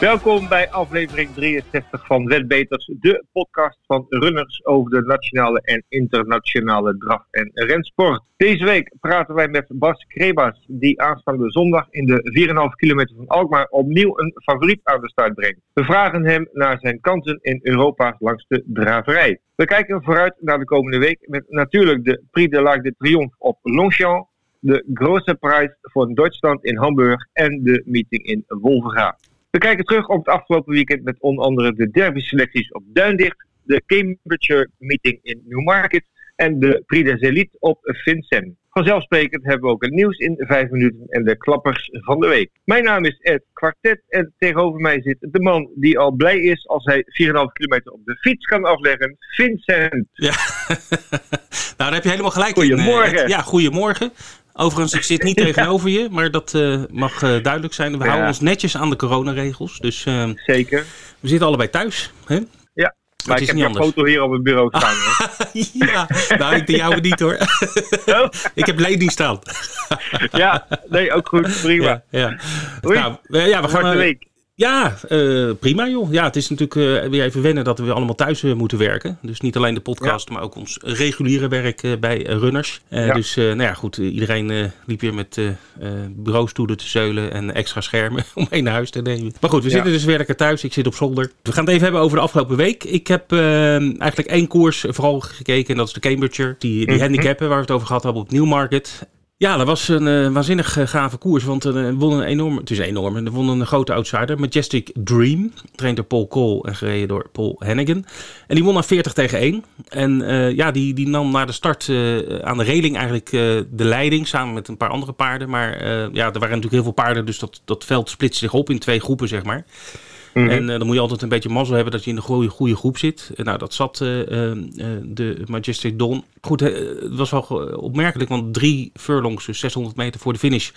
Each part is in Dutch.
Welkom bij aflevering 63 van Wetbeters, de podcast van runners over de nationale en internationale draf- en rensport. Deze week praten wij met Bas Krebas, die aanstaande zondag in de 4,5 kilometer van Alkmaar opnieuw een favoriet aan de start brengt. We vragen hem naar zijn kansen in Europa langs de draverij. We kijken vooruit naar de komende week met natuurlijk de Prix de l'Arc de Triomphe op Longchamp, de Große Prijs voor Duitsland in Hamburg en de meeting in Wolverga. We kijken terug op het afgelopen weekend met onder andere de derby-selecties op Duindicht, de Cambridgeshire Meeting in Newmarket en de Prix des Elite op Vincent. Vanzelfsprekend hebben we ook het nieuws in 5 minuten en de klappers van de week. Mijn naam is Ed Quartet en tegenover mij zit de man die al blij is als hij 4,5 kilometer op de fiets kan afleggen, Vincent. Ja, nou daar heb je helemaal gelijk Goedemorgen. in. eh, ja, goedemorgen. Overigens, ik zit niet tegenover je, maar dat eh, mag eh, duidelijk zijn. We Ja. houden ons netjes aan de coronaregels, dus eh, Zeker. we zitten allebei thuis. Hè? Ja. Maar ik heb niet een foto hier op het bureau staan. ja, nou, ik de jouwe niet hoor. ik heb lening staan. ja, nee, ook goed. Prima. Ja, ja. Oei. Nou, ja, we gaan. Week. Ja, eh, prima joh. Ja, het is natuurlijk eh, weer even wennen dat we weer allemaal thuis eh, moeten werken. Dus niet alleen de podcast, maar ook ons reguliere werk bij runners. Ja. Dus nou ja, goed. iedereen liep weer met bureaustoelen te zeulen en extra schermen om mee naar huis te nemen. Maar goed, we Ja. zitten dus weer lekker thuis. Ik zit op zolder. We gaan het even hebben over de afgelopen week. Ik heb eigenlijk één koers vooral gekeken. En dat is de Cambridgeshire. Die, die Mhm. handicappen waar we het over gehad hebben op Newmarket. Ja, dat was een eh, waanzinnig eh, gave koers. Want er won een enorm, het is enorm, er won een grote outsider. Majestic Dream, getraind door Paul Cole en gereden door Paul Hennigan. En die won naar 40 tegen 1. En eh, ja, die, die nam na de start aan de reling eigenlijk de leiding samen met een paar andere paarden. Maar ja, er waren natuurlijk heel veel paarden, dus dat, dat veld splitste zich op in twee groepen, zeg maar. Mhm. En eh, dan moet je altijd een beetje mazzel hebben dat je in de goede, goede groep zit. En nou, dat zat eh, eh, eh, de Majestic Dawn. Goed, eh, het was wel opmerkelijk, want drie furlongs, dus 600 meter voor de finish,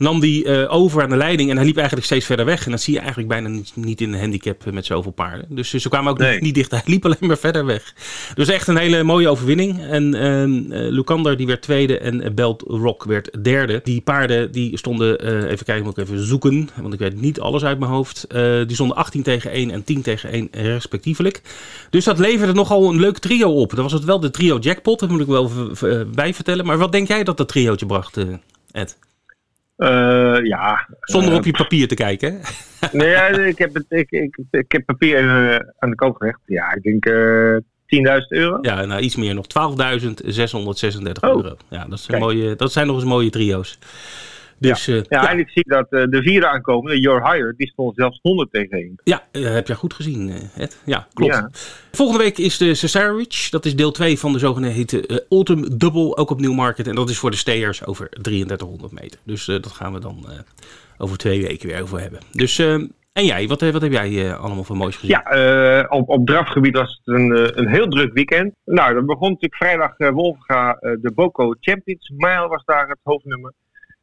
nam die eh, over aan de leiding. En hij liep eigenlijk steeds verder weg. En dat zie je eigenlijk bijna niet, niet in een handicap eh, met zoveel paarden. Dus eh, ze kwamen ook Nee. niet, niet dicht. Hij liep alleen maar verder weg. Dus echt een hele mooie overwinning. En eh, Lucander die werd tweede en Belt Rock werd derde. Die paarden die stonden, even kijken, moet ik even zoeken. Want ik weet niet alles uit mijn hoofd. Die stonden 18 tegen 1 en 10 tegen 1 respectievelijk. Dus dat leverde nogal een leuk trio op. Dat was het wel de trio jackpot, dat moet ik wel bij vertellen. Maar wat denk jij dat dat triootje bracht, Ed? Eh, ja. Zonder Eh, op je papier te kijken. hè? Nee, ik, heb het, ik, ik, ik heb papier eh, aan de kant gelegd. Ja, ik denk eh 10.000 euro. Ja, nou iets meer nog. 12.636 Oh. euro. Ja, dat, is een mooie, dat zijn nog eens mooie trio's. Dus ja, Ja, ja, en ik zie dat eh, de vierde aankomende, Your Hire, die stond zelfs 100 tegen 1. ja, eh, heb jij goed gezien, eh, Ed? Ja, klopt. Volgende week is de Cesarewitch. Dat is deel 2 van de zogeheten eh, Autumn Double, ook op Newmarket. En dat is voor de stayers over 3300 meter. Dus eh, dat gaan we dan eh, over twee weken weer over hebben. Dus, eh, en jij, wat, eh, wat heb jij eh, allemaal voor moois gezien? Ja, eh, op, op drafgebied was het een, eh, een heel druk weekend. Nou, dat begon natuurlijk vrijdag eh Wolfga, eh, de Boko Champions Mile was daar het hoofdnummer.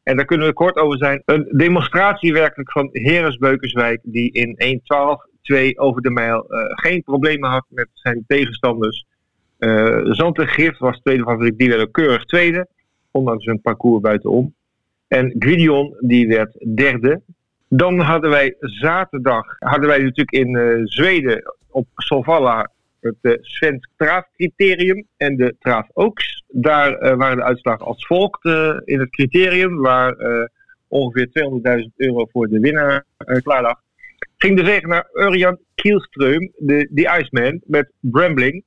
En daar kunnen we kort over zijn. Een demonstratie werkelijk van Heres Beukenswijk, die in 1.12.2 over de mijl eh, geen problemen had met zijn tegenstanders. Eh Zante was tweede favoriet, die werd keurig tweede, ondanks een parcours buitenom. En Gwydion, die werd derde. Dan hadden wij zaterdag, hadden wij natuurlijk in eh, Zweden op Solvalla het uh, Svensk Traafcriterium en de Traaf Oaks. Daar eh, waren de uitslagen als volgt eh, in het criterium, waar eh, ongeveer 200.000 euro voor de winnaar klaar lag. Ging de zegen naar Urian Kielström, de, die Iceman, met Brambling.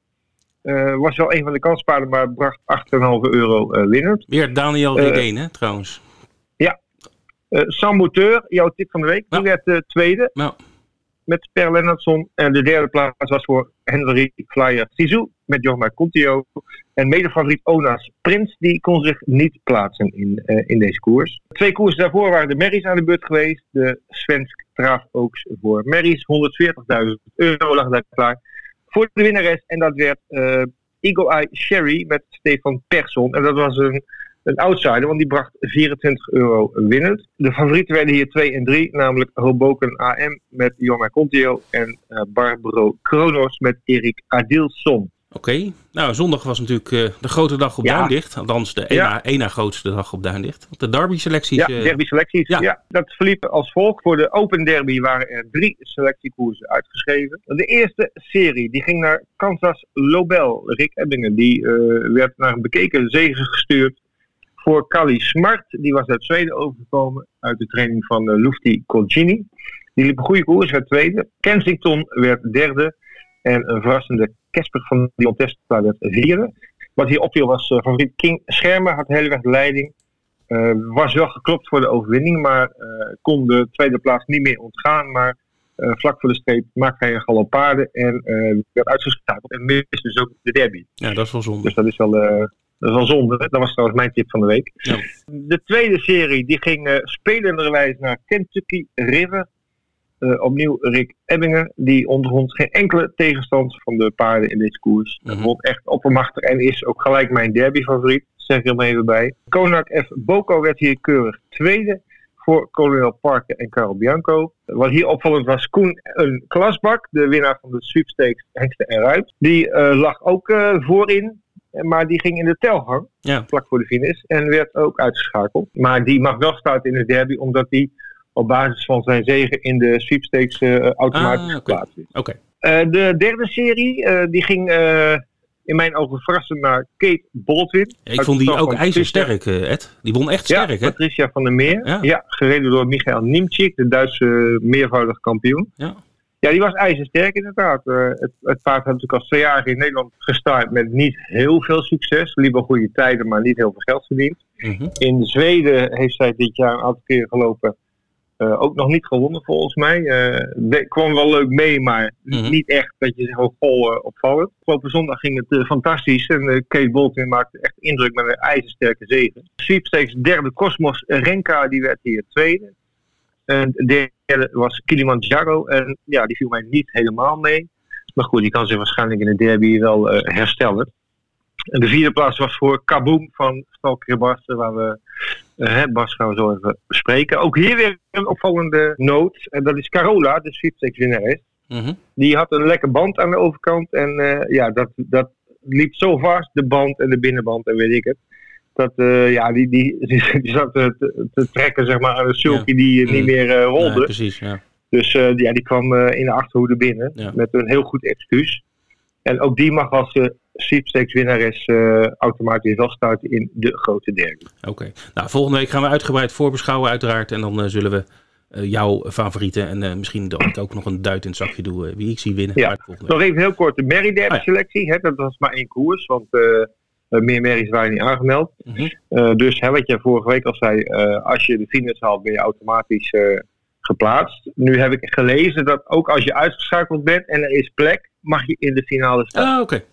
Was wel een van de kanspaarden, maar bracht 8,5 euro eh winnend. Weer Daniel Regeen, hè, trouwens. Eh Sam Mouteur, jouw tip van de week, die Ja. werd eh, tweede. Nou, met Per Lennartson. En de derde plaats was voor Henry Flyer Sisu met Jorma Contio. En medefavoriet Onas Prins, die kon zich niet plaatsen in, eh, in deze koers. Twee koersen daarvoor waren de Merries aan de beurt geweest. De Svensk Traaf Oaks voor Merries. 140.000 euro lag daar klaar voor de winnares. En dat werd eh Eagle Eye Sherry met Stefan Persson. En dat was een, een outsider, want die bracht 24 euro winnend. De favorieten werden hier 2 en 3, namelijk Hoboken AM met Jorma Contio en eh, Barbaro Kronos met Erik Adilson. Oké, nou zondag was natuurlijk uh, de grote dag op Ja. Duindicht. Althans de ena, Ja. ena grootste dag op Duindicht. Want de derby-selecties... Ja, eh, derby selecties. ja. Ja. dat verliep als volgt. Voor de Open Derby waren er drie selectiekoersen uitgeschreven. De eerste serie die ging naar Kansas Lobel. Rick Ebbingen die eh, werd naar een bekeken zege gestuurd voor Kali Smart. Die was uit Zweden overgekomen uit de training van Lufti Colgini. Die liep een goede koers, werd tweede. Kensington werd derde. En een verrassende Kesper van Dion Testa werd vierde. Wat hier opviel was eh, favoriet King Schermer, had de hele weg de leiding. Eh, was wel geklopt voor de overwinning, maar eh, kon de tweede plaats niet meer ontgaan. Maar vlak voor de streep maakte hij een galopade en werd uitgeschakeld. En miste dus ook de derby. ja, dat is wel zonde. Dus dat is wel, dat is wel zonde. Dat was trouwens mijn tip van de week. Ja. De tweede serie die ging spelenderwijs naar Kentucky River. Eh, opnieuw Rick Ebbingen. Die ondervond geen enkele tegenstand van de paarden in deze koers. Hij Mhm. vond echt oppermachtig en is ook gelijk mijn derby favoriet. Zeg ik er maar even bij. Konak F. Boko werd hier keurig tweede voor Colonel Parker en Carl Bianco. Wat hier opvallend was, Koen een klasbak, de winnaar van de sweepstakes Hengsten en Ruit. Die eh, lag ook eh, voorin, maar die ging in de telgang Ja, vlak voor de finish en werd ook uitgeschakeld. Maar die mag wel starten in de derby, omdat hij op basis van zijn zegen in de sweepstakes eh, automatisch Ah, geplaatst is. oké. Eh, de derde serie, eh, die ging in mijn ogen verrassend naar Kate Baldwin. Ik vond die ook ijzersterk, Ed. Die won echt Ja, sterk, hè? Patricia van der Meer. Ja. Ja. gereden door Michael Niemczyk, de Duitse meervoudig kampioen. Ja. Ja, die was ijzersterk inderdaad. Het, het paard had natuurlijk al twee jaar in Nederland gestart met niet heel veel succes. Liep wel goede tijden, maar niet heel veel geld verdiend. Mhm. In Zweden heeft zij dit jaar een aantal keren gelopen. Eh, ook nog niet gewonnen volgens mij. De- kwam wel leuk mee, maar Mhm. niet echt dat je zegt, oh, goh, eh, opvallend. Afgelopen zondag ging het fantastisch. En Kate Bolton maakte echt indruk met een ijzersterke zegen. Sweepstakes derde Cosmos Renka, die werd hier tweede. En de derde was Kilimanjaro. En ja, die viel mij niet helemaal mee. Maar goed, die kan zich waarschijnlijk in de derby wel herstellen. En de vierde plaats was voor Kaboom van Stalker Barsten, waar we hè, Bas gaan we zo even bespreken. Ook hier weer een opvallende noot. En dat is Carola, de sweepstakes winnares. Mhm. Die had een lekker band aan de overkant. En eh, ja, dat, dat liep zo vast, de band en de binnenband en weet ik het. Dat, eh, ja, die, die, die, zat te, te- trekken, zeg maar, aan een sulky die eh, niet Mm. meer rolde. Ja, precies, ja. Dus ja, die kwam in de achterhoede binnen met een heel goed excuus. En ook die mag als uh, sweepstakes winnares eh, automatisch starten in de grote derby. Oké. Nou, volgende week gaan we uitgebreid voorbeschouwen uiteraard. En dan eh, zullen we eh, jouw favorieten en misschien dat ik ook nog een duit in het zakje doe eh, wie ik zie winnen. Ja. Nog even heel kort de Merry Derby Ah, ja. selectie. Hè, dat was maar één koers, want meer Merries waren niet aangemeld. Mhm. Dus hè, wat je vorige week al zei, als je de finish haalt ben je automatisch geplaatst. Nu heb ik gelezen dat ook als je uitgeschakeld bent en er is plek, mag je in de finale staan. Ah, oké.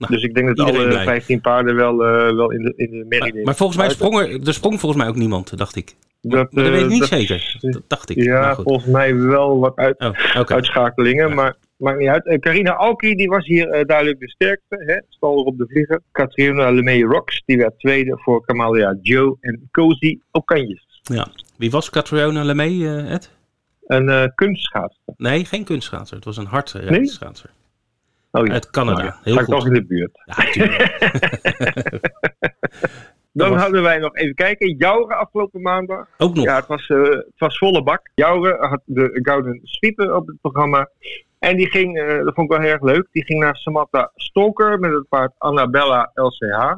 Nou, dus ik denk dat alle blij. 15 paarden wel, eh, wel in de, in de Merry Maar, volgens mij sprong er, er sprong volgens mij ook niemand, dacht ik. Dat, eh, weet ik niet dat- zeker. Dat dacht ik. Ja, Maar goed. volgens mij wel wat uit, Oh, uitschakelingen, Ja. maar maakt niet uit. Eh, Carina Alki die was hier eh, duidelijk de sterkste, hè? stal op de vlieger. Katrina Lemay Rocks die werd tweede voor Kamalia Joe en Cozy Okanjes. Ja. Wie was Catriona Lemay, eh, Ed? Een eh kunstschaatster. Nee, geen kunstschaatser. Het was een hard Nee? Schaatser. Oh ja. Uit Canada. Nou ja, Heel ga goed. toch in de buurt. Ja. Dan was- hadden wij nog even kijken. Jouren afgelopen maandag. ook nog. Ja, het was, eh, het was volle bak. Jouren had de Gouden Sweeper op het programma. En die ging, eh, dat vond ik wel heel erg leuk, die ging naar Samantha Stalker met het paard Annabella LCH.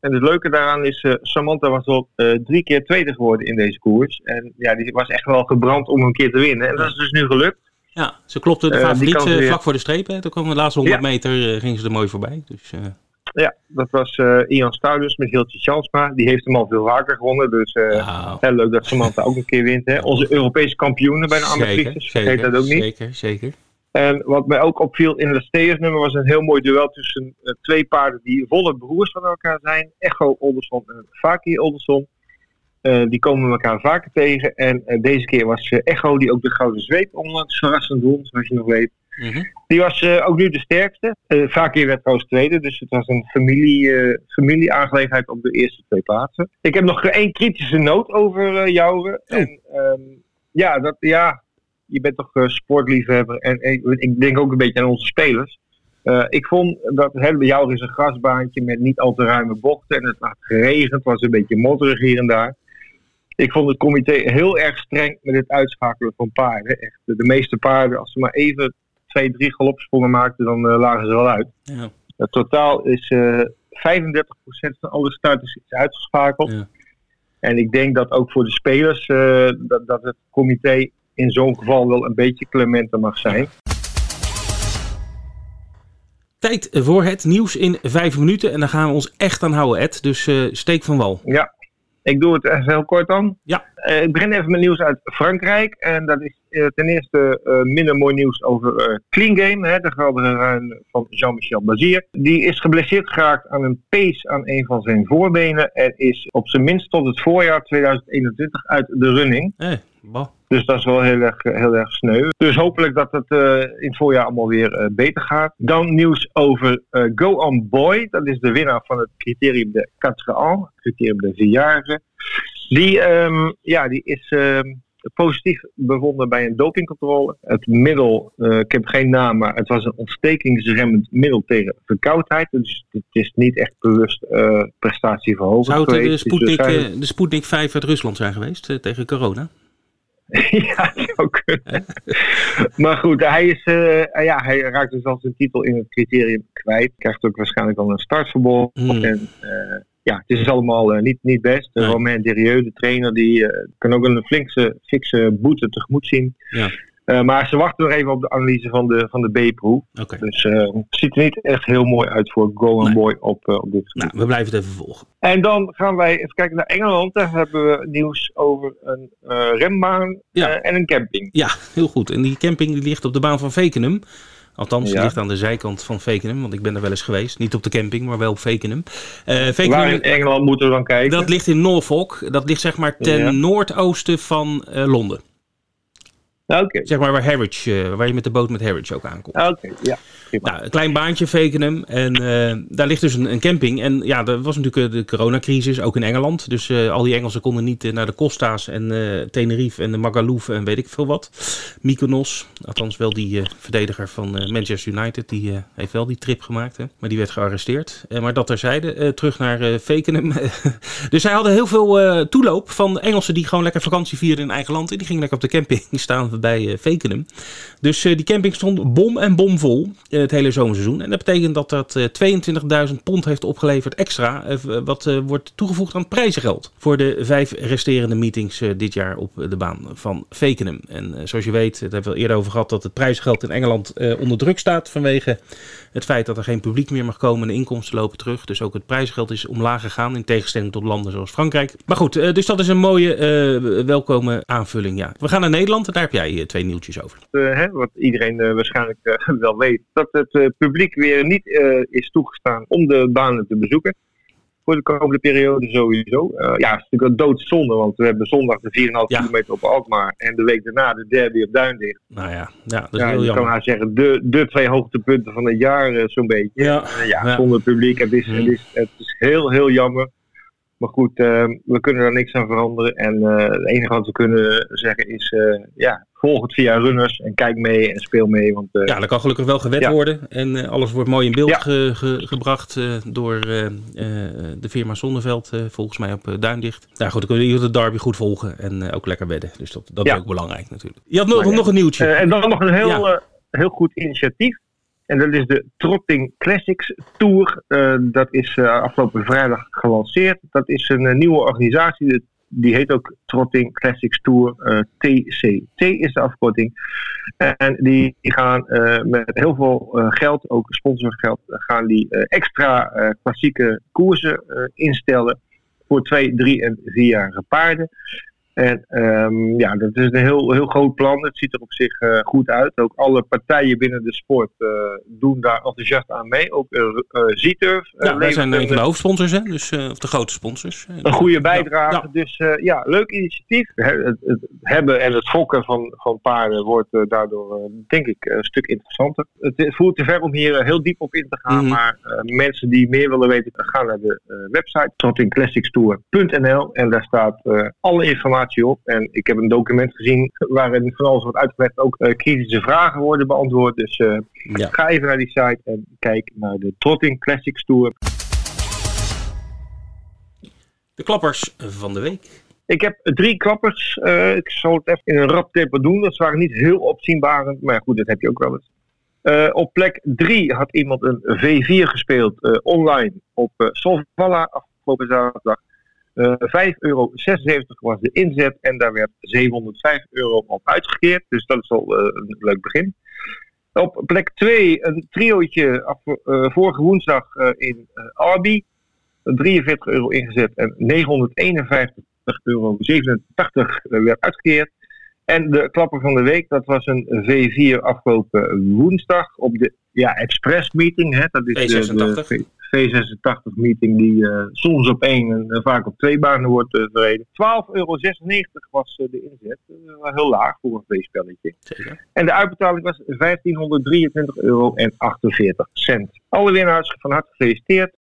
En het leuke daaraan is, eh, Samantha was al drie keer tweede geworden in deze koers. En ja, die was echt wel gebrand om een keer te winnen. En dat is dus nu gelukt. Ja, ze klopte de Eh, favoriet eh, weer- vlak voor de streep. Hè. Toen kwam de laatste 100 Ja. meter, eh, gingen ze er mooi voorbij. Dus, eh, Ja, dat was eh, Ian Stouders met Hiltje Chansma. Die heeft hem al veel vaker gewonnen. Dus eh, heel leuk dat Samantha ook een keer wint. Hè. Onze Europese kampioenen bij de Amatrices. Vergeet zeker, dat ook niet. zeker, zeker. En wat mij ook opviel in het Steers-nummer was een heel mooi duel tussen eh, twee paarden die volle broers van elkaar zijn. Echo Olderson en Faki Olderson. Eh, die komen elkaar vaker tegen. En eh, deze keer was eh, Echo, die ook de Gouden Zweep onlangs verrassend won, zoals je nog weet. Mhm. Die was ook nu de sterkste. Uh, Faki werd trouwens tweede, dus het was een familie, familieaangelegenheid op de eerste twee plaatsen. Ik heb nog één kritische noot over Jouren. Oh. En ehm, ja, dat, ja, je bent toch sportliefhebber. En ik, ik denk ook een beetje aan onze spelers. ik vond dat het bij jou is een grasbaantje met niet al te ruime bochten. En het had geregend, was een beetje modderig hier en daar. Ik vond het comité heel erg streng met het uitschakelen van paarden. Echt, de meeste paarden, als ze maar even twee, drie galopsprongen maakten, dan lagen ze wel uit. Ja. Het totaal is 35% van alle starters is uitgeschakeld. Ja. En ik denk dat ook voor de spelers uh, dat, dat het comité in zo'n geval wel een beetje clementer mag zijn. Tijd voor het nieuws in vijf minuten. En daar gaan we ons echt aan houden, Ed. Dus steek van wal. Ja, ik doe het even heel kort dan. Ja. Uh, ik begin even met nieuws uit Frankrijk. En dat is uh, ten eerste uh, minder mooi nieuws over Clean Game. Hè, de grotere ruin van Jean-Michel Bazier. Die is geblesseerd geraakt aan een pees aan een van zijn voorbenen. En is op zijn minst tot het voorjaar 2021 uit de running. Hey, bah. Dus dat is wel heel erg, heel erg sneu. Dus hopelijk dat het uh, in het voorjaar allemaal weer uh, beter gaat. Dan nieuws over uh, Go On Boy. Dat is de winnaar van het criterium de 4 ans. Criterium de vierjarige. Die, um, ja, die is um, positief bevonden bij een dopingcontrole. Het middel, ik heb geen naam, maar het was een ontstekingsremmend middel tegen verkoudheid. Dus het is niet echt bewust prestatieverhogend Zou het de Sputnik, de Sputnik 5 uit Rusland zijn geweest tegen corona? ja, zou kunnen. maar goed, hij, is, uh, ja, hij raakt dus al zijn titel in het criterium kwijt. Krijgt ook waarschijnlijk al een startverbod. Mm. En, uh, ja, het is allemaal uh, niet, niet best. Nee. Romain Derieux, de trainer, die kan ook een flinkse, fikse boete tegemoet zien. Ja. Uh, maar ze wachten nog even op de analyse van de, van de B-proef. Okay. Dus uh, het ziet er niet echt heel mooi uit voor Go nee. Boy op, uh, op dit gebied. Nou, we blijven het even volgen. En dan gaan wij even kijken naar Engeland. Daar hebben we nieuws over een rembaan ja. en een camping. Ja, heel goed. En die camping die ligt op de baan van Vekenum. Althans, die ja. ligt aan de zijkant van Vekenum, want ik ben er wel eens geweest. Niet op de camping, maar wel op Vekenum. Vekenum Waar in Engeland moeten we dan kijken? Dat ligt in Norfolk. Dat ligt zeg maar ten ja. noordoosten van Londen. Okay. Zeg maar waar, Harwich, uh, waar je met de boot met Harwich ook aankomt. Oké, okay, ja. Nou, een klein baantje, Vekenum. En uh, daar ligt dus een, een, camping. En ja, er was natuurlijk de coronacrisis, ook in Engeland. Dus uh, al die Engelsen konden niet naar de Costa's en Tenerife en de Magaluf en weet ik veel wat. Mykonos, althans wel die verdediger van Manchester United, die heeft wel die trip gemaakt. Hè? Maar die werd gearresteerd. maar dat terzijde, terug naar Vekenum. dus zij hadden heel veel toeloop van Engelsen die gewoon lekker vakantie vierden in eigen land. En die gingen lekker op de camping staan bij Vekenum. Dus die camping stond bom en bom vol het hele zomerseizoen. En dat betekent dat dat 22.000 pond heeft opgeleverd extra. wat wordt toegevoegd aan prijzengeld. Voor de vijf resterende meetings dit jaar op de baan van Vekenum. En zoals je weet, dat hebben we eerder over gehad, dat het prijzengeld in Engeland onder druk staat vanwege het feit dat er geen publiek meer mag komen en de inkomsten lopen terug. Dus ook het prijsgeld is omlaag gegaan in tegenstelling tot landen zoals Frankrijk. Maar goed, dus dat is een mooie, uh, welkome aanvulling. Ja. We gaan naar Nederland daar heb jij twee nieuwtjes over. Hè, wat iedereen waarschijnlijk wel weet. Het publiek weer niet is toegestaan om de banen te bezoeken voor de komende periode sowieso. Uh, ja, het is natuurlijk een doodzonde, want we hebben zondag de 4,5 ja. kilometer op Alkmaar en de week daarna de derby op Duindicht. Nou ja, ja dat is ja, heel jammer. kan haar zeggen, de, de twee hoogtepunten van het jaar zo'n beetje. Ja. Ja, zonder publiek. Het is, het, is, het is heel, heel jammer. Maar goed, we kunnen daar niks aan veranderen. En het enige wat we kunnen zeggen is, ja, volg het via runners en kijk mee en speel mee. Want, uh, ja, dat kan gelukkig wel gewet ja. worden. En alles wordt mooi in beeld ja. ge, ge, gebracht door de firma Zonneveld, volgens mij op Duindicht. Nou goed, dan kunnen jullie de derby goed volgen en ook lekker wedden. Dus dat, dat ja. is ook belangrijk natuurlijk. Je had nog, nog een nieuwtje. en dan nog een heel, heel goed initiatief. En dat is de Trotting Classics Tour. dat is afgelopen vrijdag gelanceerd. Dat is een nieuwe organisatie, die heet ook Trotting Classics Tour TCT is de afkorting. En die, gaan met heel veel geld, ook sponsorgeld, gaan die extra klassieke koersen instellen voor twee, drie en vierjarige paarden. En um, ja, dat is een heel, heel groot plan. Het ziet er op zich uh, goed uit. Ook alle partijen binnen de sport uh, doen daar enthousiast aan mee. Ook uh, Zieturf. ja, wij zijn een van de hoofdsponsors, hè? Dus, of de grote sponsors. Een goede bijdrage. Ja, ja. Dus ja, leuk initiatief. Het, het, hebben en het fokken van, van paarden wordt daardoor, denk ik, een stuk interessanter. Het, voelt te ver om hier heel diep op in te gaan. Mm -hmm. Maar mensen die meer willen weten, gaan naar de website trottingclassicstour.nl en daar staat alle informatie informatie op. En ik heb een document gezien waarin van alles wordt uitgelegd. Ook kritische vragen worden beantwoord. Dus ga even naar die site en kijk naar de Trotting Classics Tour. De klappers van de week. Ik heb drie klappers. Uh, ik zal het even in een rap tempo doen. Dat waren niet heel opzienbarend, maar goed, dat heb je ook wel eens. Uh, op plek 3 had iemand een V4 gespeeld uh, online op uh, Solvala afgelopen zaterdag. Eh, 5,76 euro was de inzet en daar werd 705 euro op uitgekeerd. Dus dat is al eh, een leuk begin. Op plek 2 een triootje af, eh, vorige woensdag in Arby. 43 euro ingezet en 951,87 euro werd uitgekeerd. En de klapper van de week, dat was een V4 afgelopen woensdag op de ja, Express Meeting. Hè, dat is V86. V86-meeting die eh, soms op één en eh, vaak op twee banen wordt eh, uh, verreden. 12,96 euro was de inzet. heel laag voor een V-spelletje. En de uitbetaling was 1523,48 euro. Alle winnaars van harte gefeliciteerd.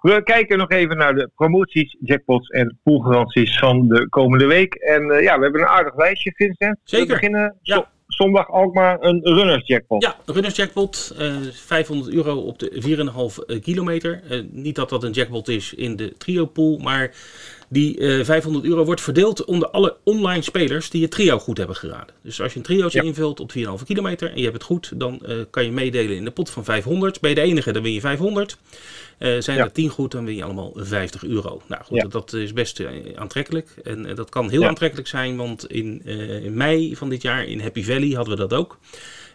We kijken nog even naar de promoties, jackpots en poolgaranties van de komende week. En ja, we hebben een aardig lijstje, Vincent. Zeker. We beginnen ja zondag ook maar een runners jackpot. Ja, runners jackpot. Uh, 500 euro op de 4,5 kilometer. Uh, niet dat dat een jackpot is in de trio pool, maar die uh, 500 euro wordt verdeeld onder alle online spelers die het trio goed hebben geraden. Dus als je een triootje ja. invult op 4,5 kilometer en je hebt het goed, dan uh, kan je meedelen in de pot van 500. Ben je de enige, dan win je 500. Uh, zijn ja. er 10 goed, dan win je allemaal 50 euro. Nou goed, ja. dat, dat, is best aantrekkelijk. En dat kan heel aantrekkelijk zijn, want in, in, mei van dit jaar in Happy Valley hadden we dat ook.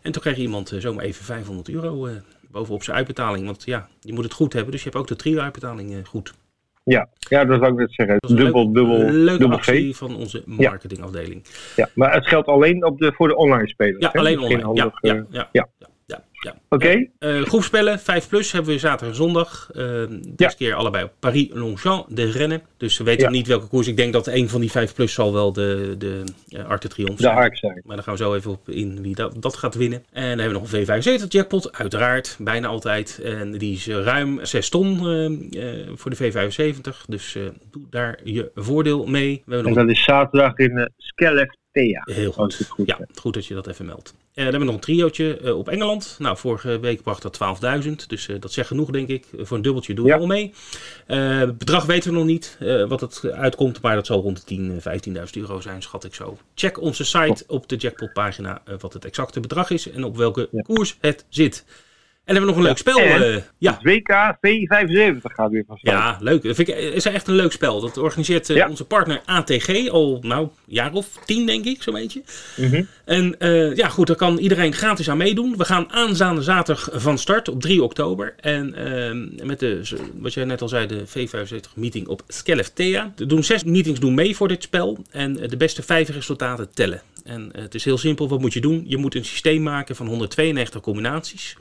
En toen kreeg iemand zomaar even 500 euro bovenop zijn uitbetaling. Want ja, je moet het goed hebben, dus je hebt ook de trio-uitbetaling goed. Ja, ja, dat zou ik net zeggen. Dubbel, leuk, dubbel, leuke dubbel actie van onze marketingafdeling. Ja, maar het geldt alleen op de, voor de online spelers. Ja, hè? alleen Misschien online. handig, ja, eh, ja, ja. Ja. Oké. Okay. Uh, groepspellen, 5 plus, hebben we zaterdag en zondag. Uh, deze Ja. keer allebei op Paris-Longchamp, de rennen. Dus we weten Ja. niet welke koers. Ik denk dat een van die 5 plus zal wel de, de uh, Arte Triomphe De zijn. haak zijn. Maar daar gaan we zo even op in wie dat, dat gaat winnen. En dan hebben we nog een V75 jackpot, uiteraard, bijna altijd. En die is eh, ruim 6 ton eh, eh, voor de V75. Dus eh, doe daar je voordeel mee. We hebben En nog dat is zaterdag in uh, Skellefteå. Heel goed. ik het goed ja, goed dat je dat even meldt. Eh, dan hebben we nog een triootje eh, op Engeland. Nou, vorige week bracht dat 12.000. Dus eh, dat zegt genoeg, denk ik. Voor een dubbeltje doen we Ja. al mee. Het bedrag weten we nog niet wat het uitkomt. Maar dat zal rond de 10, eh, 15.000 euro zijn, schat ik zo. Check onze site op de jackpot-pagina wat het exacte bedrag is. En op welke Ja. koers het zit. En hebben we nog een leuk spel. En- eh, ja. WK V75 gaat weer van start. Ja, leuk. Dat vind ik, is echt een leuk spel. Dat organiseert eh, Ja. onze partner ATG al, nou, een jaar of tien, denk ik, zo'n beetje. Mhm. En eh, ja, goed, daar kan iedereen gratis aan meedoen. We gaan aanstaande zaterdag van start op 3 oktober. En ehm, met de, wat jij net al zei, de V75 meeting op Skellefteå. Er doen zes meetings doen mee voor dit spel. En eh, de beste vijf resultaten tellen. En eh, het is heel simpel. Wat moet je doen? Je moet een systeem maken van 192 combinaties.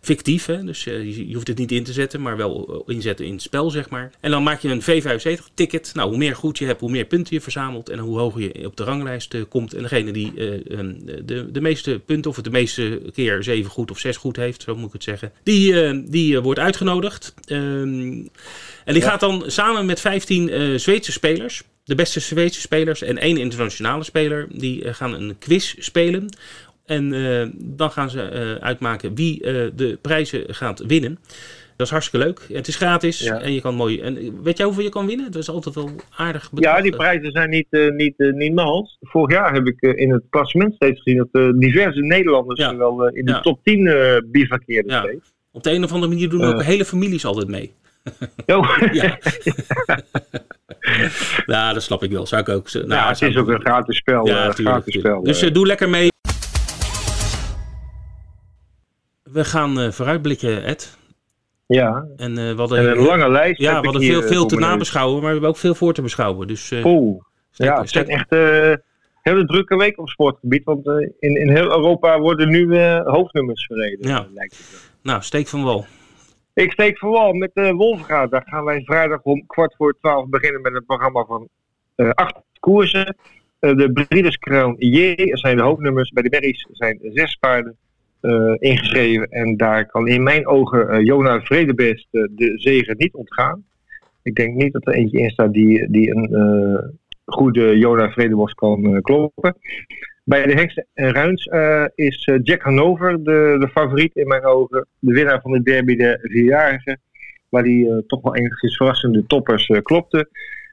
Fictief, hè? dus eh, je, je hoeft het niet in te zetten, maar wel eh, inzetten in het spel, zeg maar. En dan maak je een V75-ticket. Nou, hoe meer goed je hebt, hoe meer punten je verzamelt en hoe hoger je op de ranglijst eh, komt. En degene die eh, ehm, de, de meeste punten, of het de meeste keer zeven goed of zes goed heeft, zo moet ik het zeggen, die, die wordt uitgenodigd. Ehm, en die Ja. gaat dan samen met 15 eh Zweedse spelers, de beste Zweedse spelers en één internationale speler, die gaan een quiz spelen. En eh, dan gaan ze eh, uitmaken wie eh, de prijzen gaat winnen. Dat is hartstikke leuk. Het is gratis Ja. en je kan mooi. En weet jij hoeveel je kan winnen? Dat is altijd wel aardig. Ja, die prijzen zijn niet, eh, niet, niet mals. Vorig jaar heb ik in het klassement steeds gezien dat diverse Nederlanders Ja. wel in de Ja. top 10 eh bivakkeerden steeds. Op de een of andere manier doen ook hele families altijd mee. Oh. Ja. ja, dat snap ik wel. Zou ik ook. Nou, ja, het is ook een gratis spel. Ja, gratis spel Dus doe lekker mee. We gaan eh, vooruitblikken, Ed. ja, En eh, we hadden, en een lange lijst. ja, heb we hadden veel, eh, veel te nabeschouwen, maar we hebben ook veel voor te beschouwen. Dus Ja, het zijn echt eh hele drukke week op sportgebied. Want in, in heel Europa worden nu hoofdnummers verreden. Ja. lijkt het nou, steek van wal. Ik steek vooral met de Wolfga. Daar gaan wij vrijdag om kwart voor twaalf beginnen met een programma van acht koersen. De Breeders Crown J zijn de hoofdnummers. Bij de Berries zijn zes paarden ingeschreven. En daar kan in mijn ogen eh, Jona Vredebest eh, de zegen niet ontgaan. Ik denk niet dat er eentje in staat die, die een goede Joda Vredebos kan kloppen. Bij de Heks en Ruins is Jack Hanover de, de favoriet in mijn ogen. De winnaar van de derby de vierjarige. Waar die toch wel enigszins verrassende toppers klopte.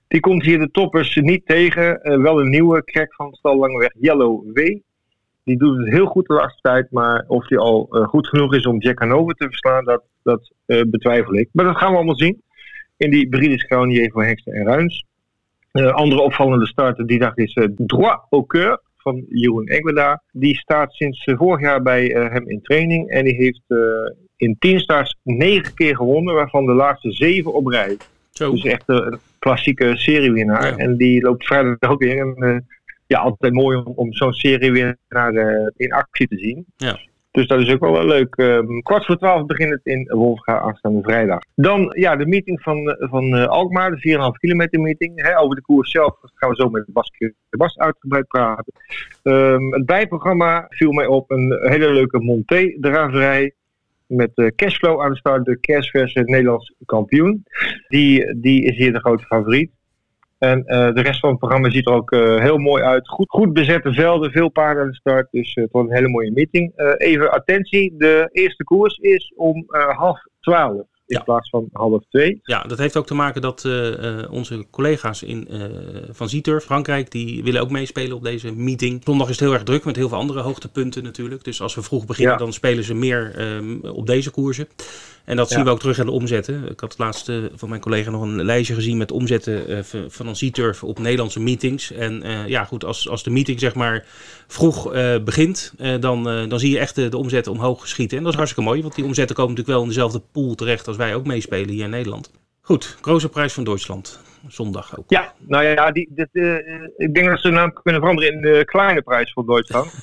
Die komt hier de toppers niet tegen. wel een nieuwe crack van stal Langeweg, Yellow W. Die doet het heel goed de laatste tijd. Maar of hij al uh, goed genoeg is om Jack Hanover te verslaan, dat, dat uh, betwijfel ik. Maar dat gaan we allemaal zien. In die Brides Crown voor Heksten en Ruins. Uh, andere opvallende starter die dag is Droit au Coeur van Jeroen Engweda. Die staat sinds vorig jaar bij hem in training. En die heeft in 10 starts 9 keer gewonnen, waarvan de laatste 7 op rij. Zo. Dus echt een klassieke seriewinnaar. Ja. En die loopt vrijdag ook weer. En ja, altijd mooi om, om zo'n serie weer naar, uh, in actie te zien. Ja. Dus dat is ook wel, wel leuk. Um, kwart voor twaalf begint het in Wolfga aanstaande vrijdag. Dan ja, de meeting van, eh, van uh, Alkmaar, de 4,5 kilometer meeting. Hè, over de koers zelf gaan we zo met Bas, Bas uitgebreid praten. Um, het bijprogramma viel mij op een hele leuke Monté-draverij. Met uh, Cashflow aan de start, de cashverse Nederlands kampioen. Die, die is hier de grote favoriet. En uh, de rest van het programma ziet er ook uh, heel mooi uit. Goed, goed bezette velden, veel paarden aan de start. Dus uh, het wordt een hele mooie meeting. even attentie, de eerste koers is om half twaalf in plaats van half twee. Ja, dat heeft ook te maken dat onze collega's in, van Zieturf, Frankrijk, die willen ook meespelen op deze meeting. Zondag is het heel erg druk met heel veel andere hoogtepunten natuurlijk. Dus als we vroeg beginnen, dan spelen ze meer ehm, op deze koersen. En dat zien we ook terug aan de omzetten. Ik had laatst van mijn collega nog een lijstje gezien met omzetten uh, van een C-turf op Nederlandse meetings. En uh, ja, goed, als, als de meeting zeg maar vroeg uh, begint, dan, dan zie je echt de, de omzetten omhoog schieten. En dat is hartstikke mooi, want die omzetten komen natuurlijk wel in dezelfde pool terecht als wij ook meespelen hier in Nederland. Goed, grote prijs van Duitsland. Zondag ook. Ja, nou ja, die, dit, ik denk dat ze de naam kunnen veranderen in de kleine prijs van Duitsland.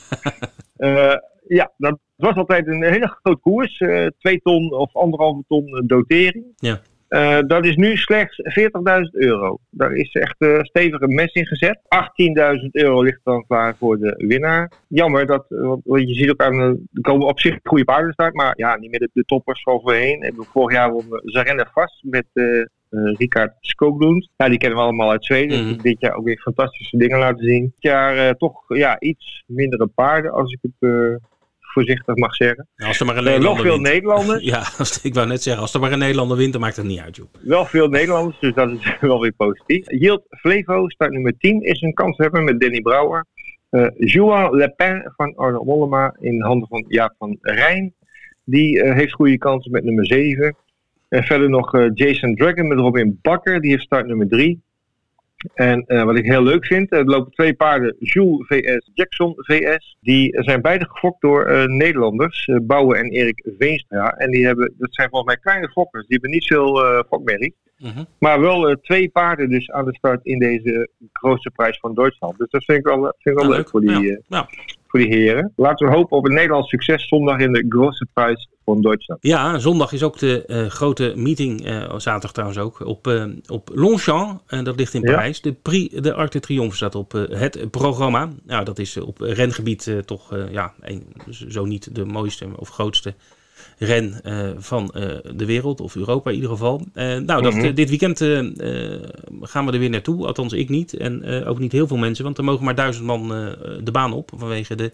ja, dat was altijd een hele grote koers. Uh, twee ton of anderhalve ton dotering. Ja. Uh, dat is nu slechts 40.000 euro. Daar is echt uh, stevige mes in gezet. 18.000 euro ligt dan klaar voor de winnaar. Jammer, dat, want je ziet ook aan de, er komen op zich goede paarden start, maar ja, niet meer de, toppers van voorheen. Vorig jaar won Zarenne vast met uh, Ricard Skoglund. Ja, die kennen we allemaal uit Zweden. Mm Dit jaar ook weer fantastische dingen laten zien. Dit jaar toch ja, iets mindere paarden, als ik het voorzichtig mag zeggen. als er maar een Nederlander Wel veel Nederlanders. Ja, als, ik wou net zeggen, als er maar een Nederlander wint, dan maakt het niet uit, joh. Wel veel Nederlanders, dus dat is wel weer positief. Yield Flevo, start nummer 10, is een kans hebben met Danny Brouwer. Uh, Joan Lepin van Arno Mollema in handen van Jaap van Rijn. Die uh, heeft goede kansen met nummer 7. En verder nog uh, Jason Dragon met Robin Bakker. Die heeft start nummer 3. En uh, wat ik heel leuk vind, er lopen twee paarden, Jules VS, Jackson VS. Die zijn beide gefokt door uh, Nederlanders, uh, Bouwen en Erik Veenstra. En die hebben, dat zijn volgens mij kleine fokkers, die hebben niet veel uh, fokmerrie. -huh. Maar wel twee paarden dus aan de start in deze grootste prijs van Duitsland. Dus dat vind ik wel, vind ik wel leuk, leuk, voor die, ja. Ja voor die heren. Laten we hopen op een Nederlands succes zondag in de grote prijs van Duitsland. Ja, zondag is ook de uh, grote meeting, uh, zaterdag trouwens ook, op, uh, op Longchamp. En dat ligt in Parijs. Ja. De, Prix de Arc de Triomphe staat op het programma. Nou, dat is op rengebied toch ja, een, zo niet de mooiste of grootste ren uh, van uh, de wereld, of Europa in ieder geval. Uh, nou, dat, mm -hmm. dit weekend gaan we er weer naartoe, althans ik niet. En ook niet heel veel mensen, want er mogen maar duizend man de baan op. Vanwege de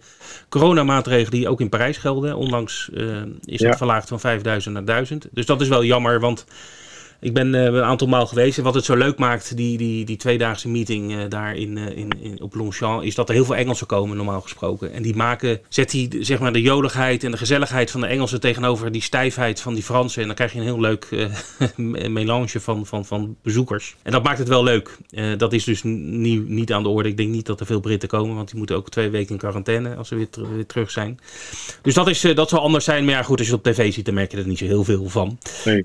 coronamaatregelen die ook in Parijs gelden. Onlangs is het ja. verlaagd van 5000 naar 1000. Dus dat is wel jammer, want ik ben uh, een aantal maal geweest. En wat het zo leuk maakt, die, die, die tweedaagse meeting uh, daar in, uh, in, in, op Longchamp, is dat er heel veel Engelsen komen, normaal gesproken. En die maken, zet die, zeg maar, de joligheid en de gezelligheid van de Engelsen tegenover die stijfheid van die Fransen. En dan krijg je een heel leuk melange van, van, van bezoekers. En dat maakt het wel leuk. dat is dus nie, niet aan de orde. Ik denk niet dat er veel Britten komen, want die moeten ook twee weken in quarantaine als ze weer, ter, weer terug zijn. Dus dat, is, dat zal anders zijn. Maar ja, goed, als je het op tv ziet, dan merk je er niet zo heel veel van. Nee.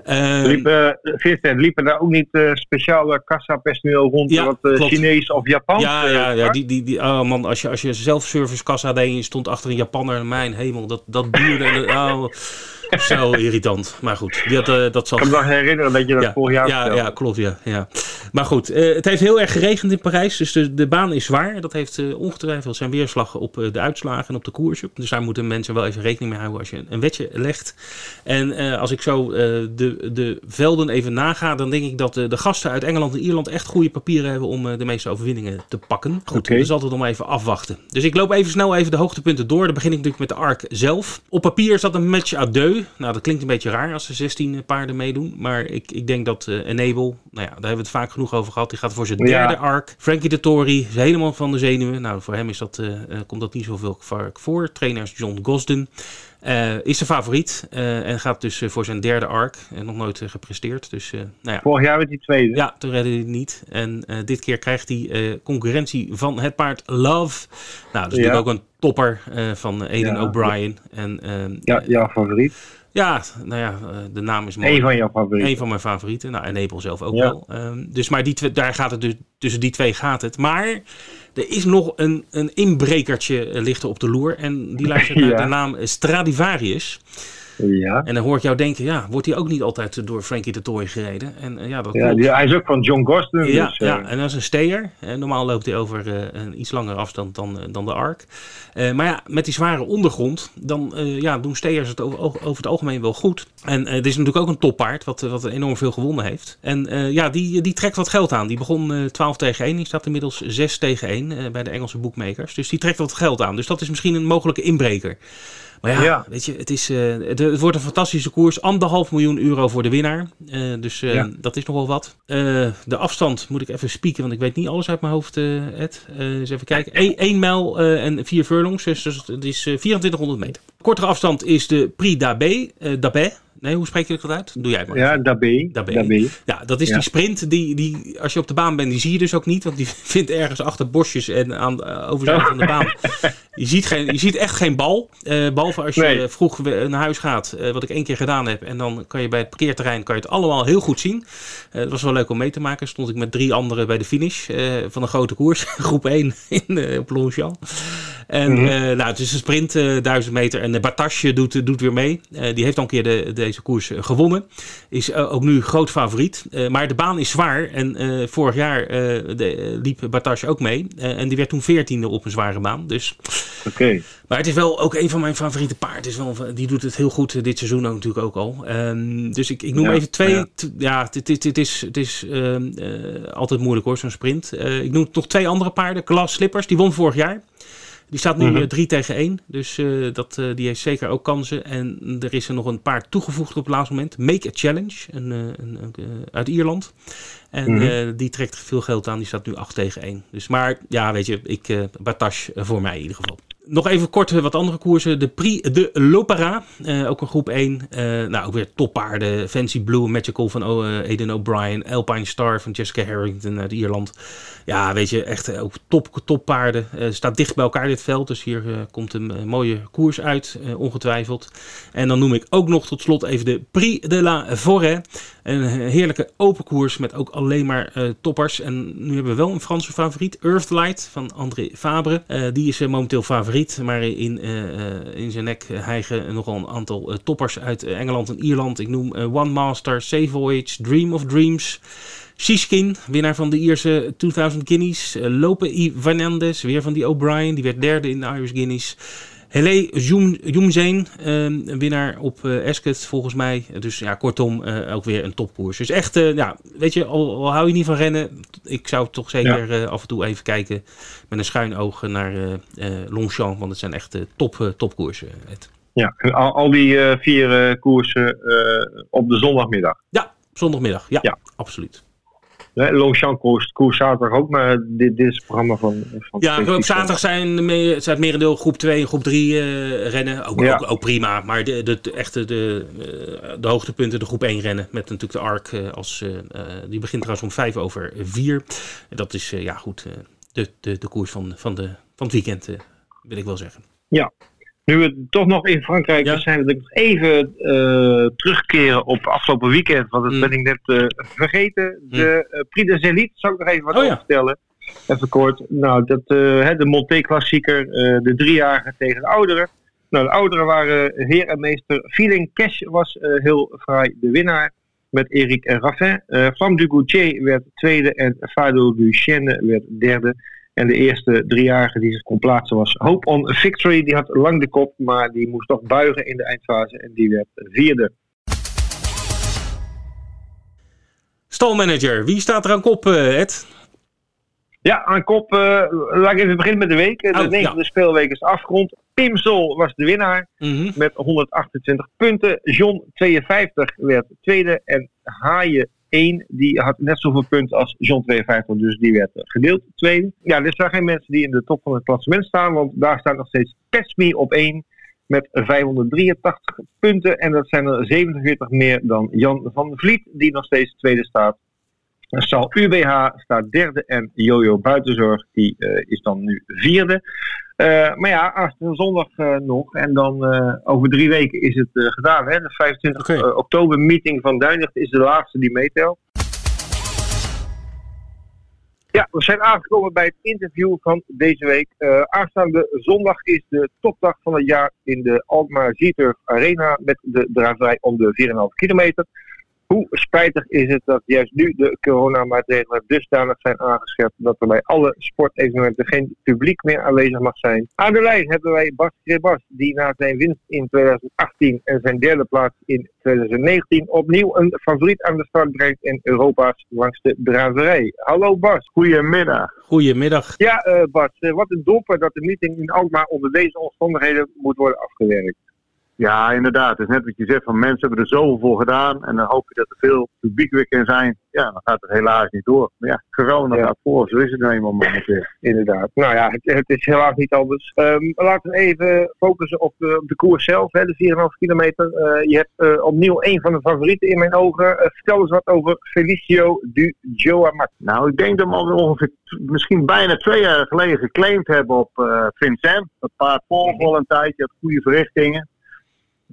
Vincent, liepen daar ook niet uh, speciale kassa-personeel rond, ja, wat uh, Chinees of Japans? Ja, ja, ja die, die, die, oh man, als je, als je zelfservice kassa deed en je stond achter een Japanner, mijn hemel, dat, dat duurde. oh. Zo irritant. Maar goed, die had, dat zal... Ik kan me nog herinneren dat je dat vorig jaar ja, ja, klopt. Ja, ja. Maar goed, uh, het heeft heel erg geregend in Parijs. Dus de, de baan is zwaar. Dat heeft uh, ongetwijfeld zijn weerslag op de uitslagen en op de koersen. Dus daar moeten mensen wel even rekening mee houden als je een wetje legt. En als ik zo de, de velden even naga, dan denk ik dat de gasten uit Engeland en Ierland echt goede papieren hebben om de meeste overwinningen te pakken. Goed, okay. dus altijd om even afwachten. Dus ik loop even snel even de hoogtepunten door. Dan begin ik natuurlijk met de ARC zelf. Op papier zat een match à deux. Nou, dat klinkt een beetje raar als er 16 paarden meedoen. Maar ik, ik denk dat Enable, nou ja, daar hebben we het vaak genoeg over gehad. Die gaat voor zijn derde ja. arc. Frankie de Tory is helemaal van de zenuwen. Nou, voor hem is dat, uh, komt dat niet zoveel vaak voor. Trainers John Gosden. Uh, is de favoriet uh, en gaat dus uh, voor zijn derde arc. En nog nooit gepresteerd. Dus, nou ja. Vorig jaar werd hij tweede. Ja, toen redde hij het niet. En dit keer krijgt hij concurrentie van het paard Love. Nou, dus ja. ook een topper van Aiden ja. O'Brien. En, ja, jouw favoriet. Ja, nou ja, de naam is mooi. Eén van jouw favorieten. Eén van mijn favorieten. Nou, en Abel zelf ook wel. Um, dus maar die twee, daar gaat het dus, tussen die twee gaat het. Maar er is nog een, een inbrekertje ligt op de loer. En die luistert naar ja. de naam Stradivarius. Ja. En dan hoor ik jou denken, ja, wordt hij ook niet altijd door Frankie de Toy gereden? En, uh, ja, dat ja die, hij is ook van John Gosden. Ja, dus, ja, en dat is een steer. normaal loopt hij over uh, een iets langere afstand dan, dan de Ark. Maar ja, met die zware ondergrond, dan ja, doen steers het over, over, het algemeen wel goed. En het is natuurlijk ook een toppaard, wat, wat enorm veel gewonnen heeft. En ja, die, die trekt wat geld aan. Die begon 12 tegen 1, die staat inmiddels 6 tegen 1 bij de Engelse boekmakers. Dus die trekt wat geld aan. Dus dat is misschien een mogelijke inbreker. Maar ja, ja, weet je, het, is, uh, het, het, wordt een fantastische koers. Anderhalf miljoen euro voor de winnaar. Uh, dus uh, ja. dat is nogal wat. de afstand moet ik even spieken, want ik weet niet alles uit mijn hoofd, Ed. eens even kijken. 1 mijl en 4 furlongs, dus het is 2400 meter. Kortere afstand is de Prix d'Abbé. Nee, hoe spreek je dat uit? Doe jij maar. Ja, Dabé. Dabé. Ja, dat is ja. die sprint die, die, als je op de baan bent, die zie je dus ook niet. Want die vindt ergens achter bosjes en aan de overzijde oh. van de baan. Je ziet, geen, je ziet echt geen bal. Uh, behalve als je nee. vroeg naar huis gaat, uh, wat ik één keer gedaan heb. En dan kan je bij het parkeerterrein kan je het allemaal heel goed zien. Uh, het was wel leuk om mee te maken. Stond ik met drie anderen bij de finish van een grote koers. Groep 1 in, op Longchamp. En mm -hmm. nou, het is een sprint, 1000 meter. En Batasje doet, doet weer mee. die heeft al een keer de, deze koers gewonnen. Is ook nu groot favoriet. maar de baan is zwaar. En vorig jaar de, liep Batasje ook mee. en die werd toen 14e op een zware baan. Dus... Okay. Maar het is wel ook een van mijn favoriete paarden. Is wel, die doet het heel goed dit seizoen ook natuurlijk ook al. Um, dus ik, ik noem Ja, even twee. ja. het, het, het is, het is ehm, eh, altijd moeilijk hoor, zo'n sprint. Eh, ik noem nog twee andere paarden. Glass Slippers, die won vorig jaar. Die staat nu Mhm. 3 tegen 1. Dus eh, dat, eh, die heeft zeker ook kansen. En er is er nog een paard toegevoegd op het laatste moment. Make a Challenge, een, eh, een, een, uit Ierland. En Mhm. die trekt veel geld aan. Die staat nu 8 tegen 1. Dus, maar ja, weet je, ik, Batash voor mij in ieder geval. Nog even kort eh, wat andere koersen. De Prix de Lopera, eh, ook een groep 1. Eh, nou, ook weer toppaarden. Fancy Blue, Magical van O- eh, Aiden O'Brien. Alpine Star van Jessica Harrington uit Ierland. Ja, weet je, echt ook top, toppaarden. Staat dicht bij elkaar dit veld. Dus hier komt een mooie koers uit, ongetwijfeld. En dan noem ik ook nog tot slot even de Prix de la Forêt. Een heerlijke open koers met ook alleen maar toppers. En nu hebben we wel een Franse favoriet, Earthlight van André Fabre. Die is momenteel favoriet, maar in, eh, eh, in zijn nek hijgen nogal een aantal eh, toppers uit Engeland en Ierland. Ik noem One Master, Safe Voyage, Dream of Dreams. Shiskin, winnaar van de Ierse 2000 Guineas. Lope I. Fernandez, weer van die O'Brien. Die werd derde in de Irish Guineas. Hele Jumzeen, een winnaar op eh Ascot volgens mij. Dus ja, kortom, eh, ook weer een topkoers. Dus echt, eh, ja, weet je, al, al hou je niet van rennen. Ik zou toch zeker af en toe even kijken met een schuin oog naar Longchamp. Want het zijn echt top, topkoersen. Ed. Ja, en al, al die vier koersen op de zondagmiddag. Ja, zondagmiddag. Ja, Ja. absoluut. Longchamp koers, koers zaterdag ook, maar dit, dit is het programma van... van Ja, op zaterdag zijn, me- zijn het merendeel groep 2 en groep 3 eh, rennen. Ook, Ja. ook, ook prima, maar de, de, de echte de, eh, de hoogtepunten, de groep 1 rennen. Met natuurlijk de ARC eh, als... die begint trouwens om 5 over 4. Dat is, ja goed, de, de, de koers van, van, de, van het weekend, wil ik wel zeggen. Nu we toch nog in Frankrijk Ja. zijn, wil ik nog even eh, terugkeren op afgelopen weekend. Want dat Mm. ben ik net eh, vergeten. De eh, Prix zou ik nog even wat Oh ja. over vertellen. Even kort. Nou, dat, hè, de Monté klassieker, de driejarige tegen de ouderen. Nou, de ouderen waren heer en meester. Feeling Cash was heel fraai de winnaar met Eric Raffin. Uh, Flamme du Gauthier werd tweede en Fado du Chêne werd derde. En de eerste driejarige die zich kon plaatsen was Hope on Victory. Die had lang de kop, maar die moest toch buigen in de eindfase. En die werd vierde. Stalmanager, wie staat er aan kop, uh, Ed? Ja, aan kop. Uh, laat ik even beginnen met de week. De oh, negende speelweek is afgerond. Pim Sol was de winnaar mm met 128 punten. John 52 werd tweede. En Haaien 1, die had net zoveel punten als John 52, dus die werd gedeeld tweede. Ja, er zijn geen mensen die in de top van het klassement staan, want daar staat nog steeds Pesmi op 1 met 583 punten. En dat zijn er 47 meer dan Jan van Vliet, die nog steeds tweede staat. Sal UBH staat derde en Jojo Buitenzorg die uh, is dan nu vierde. Uh, maar ja, aanstaande zondag uh, nog. En dan over drie weken is het gedaan. Hè? De 25 okay. oktober meeting van Duinlicht is de laatste die meetelt. Ja, we zijn aangekomen bij het interview van deze week. aanstaande zondag is de topdag van het jaar in de Alkmaar Zieturf Arena met de draverij om de 4,5 kilometer. Hoe spijtig is het dat juist nu de coronamaatregelen dusdanig zijn aangescherpt dat er bij alle sportevenementen geen publiek meer aanwezig mag zijn. Aan de lijn hebben wij Bas Krebas, die na zijn winst in 2018 en zijn derde plaats in 2019 opnieuw een favoriet aan de start brengt in Europa's langste braverij. Hallo Bas. Goedemiddag. Goedemiddag. Ja uh, Bas, uh, wat een domper dat de meeting in Alkmaar onder deze omstandigheden moet worden afgewerkt. Ja, inderdaad. Het is net wat je zegt, van mensen hebben er zoveel voor gedaan. En dan hoop je dat er veel publiek weer kan zijn. Ja, dan gaat het helaas niet door. Maar ja, corona ja. gaat voor, zo is het nou eenmaal momenteel. Inderdaad. Nou ja, het, het, is helaas niet anders. Um, laten we even focussen op de, op de koers zelf, hè, de 4,5 kilometer. Uh, je hebt uh, opnieuw een van de favorieten in mijn ogen. Uh, vertel eens wat over Felicio du Joamat. Nou, ik denk dat we al ongeveer misschien bijna twee jaar geleden geclaimd hebben op Vincent. Dat paard volgt wel een tijdje, had goede verrichtingen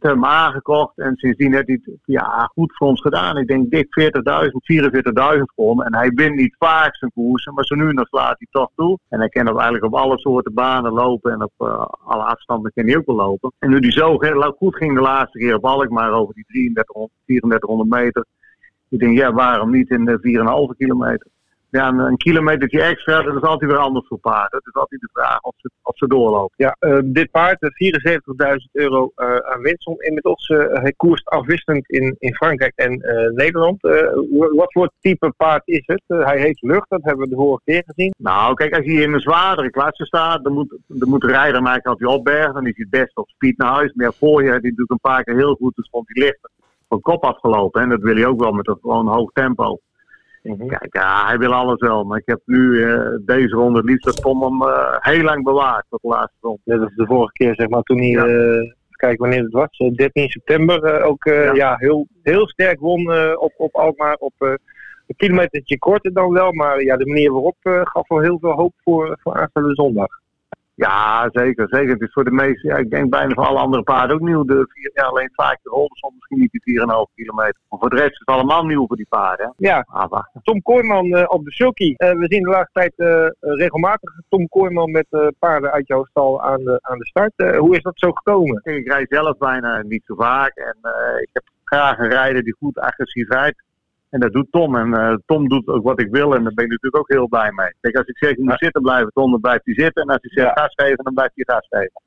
hem aangekocht en sindsdien heeft hij het ja, goed voor ons gedaan. Ik denk dik 40.000, 44.000 pond. En hij wint niet vaak zijn koersen, maar zo nu nog slaat hij toch toe. En hij kan op, eigenlijk op alle soorten banen lopen en op uh, alle afstanden kan hij ook wel lopen. En nu die zo goed ging de laatste keer op Alkmaar over die 3300, 3400 meter. Ik denk, ja, waarom niet in de 4,5 kilometer? Ja, een, kilometertje extra, dat is altijd weer anders voor paarden. Dat is altijd de vraag of ze, of ze doorlopen. Ja, uh, dit paard, 74.000 euro uh, aan winstom inmiddels. Uh, hij koerst afwisselend in, in Frankrijk en Nederland. wat voor type paard is het? hij heeft lucht, dat hebben we de vorige keer gezien. Nou, kijk, als hij in een zwaardere klasse staat, dan moet, dan moet de rijder maken als hij opbergt. Dan is hij best op speed naar huis. Maar voor je, die doet een paar keer heel goed, dus vond hij licht van kop afgelopen. En dat wil hij ook wel met een gewoon hoog tempo. Mhm. Kijk, ja, hij wil alles wel. Maar ik heb nu uh, deze ronde het liefst dat Tom hem uh, heel lang bewaard tot de laatste ronde. dat is de vorige keer, zeg maar, toen hij, ja. uh, kijk wanneer het was, 13 september, ook ja. ja. heel, heel sterk won op, op Alkmaar. Op een kilometertje korter dan wel, maar ja, de manier waarop gaf wel heel veel hoop voor, voor aanstaande zondag. Ja, zeker. zeker. Het is voor de meeste, ja, ik denk bijna voor alle andere paarden ook nieuw. De vier, ja, alleen vaak de Holderson misschien niet die 4,5 kilometer. Maar voor de rest is het allemaal nieuw voor die paarden. Ja, ah, Tom Kooijman uh, op de sulky. Uh, we zien de laatste tijd uh, regelmatig Tom Kooijman met paarden uit jouw stal aan de, aan de start. hoe is dat zo gekomen? Ik rijd zelf bijna niet zo vaak. En ik heb graag een rijder die goed agressief rijdt. En dat doet Tom. En uh, Tom doet ook wat ik wil. En daar ben ik natuurlijk ook heel blij mee. Kijk, als ik zeg, je moet zitten blijven, Tom, dan blijft hij zitten. En als ik zeg, ja. gas geven, dan blijft hij gas geven.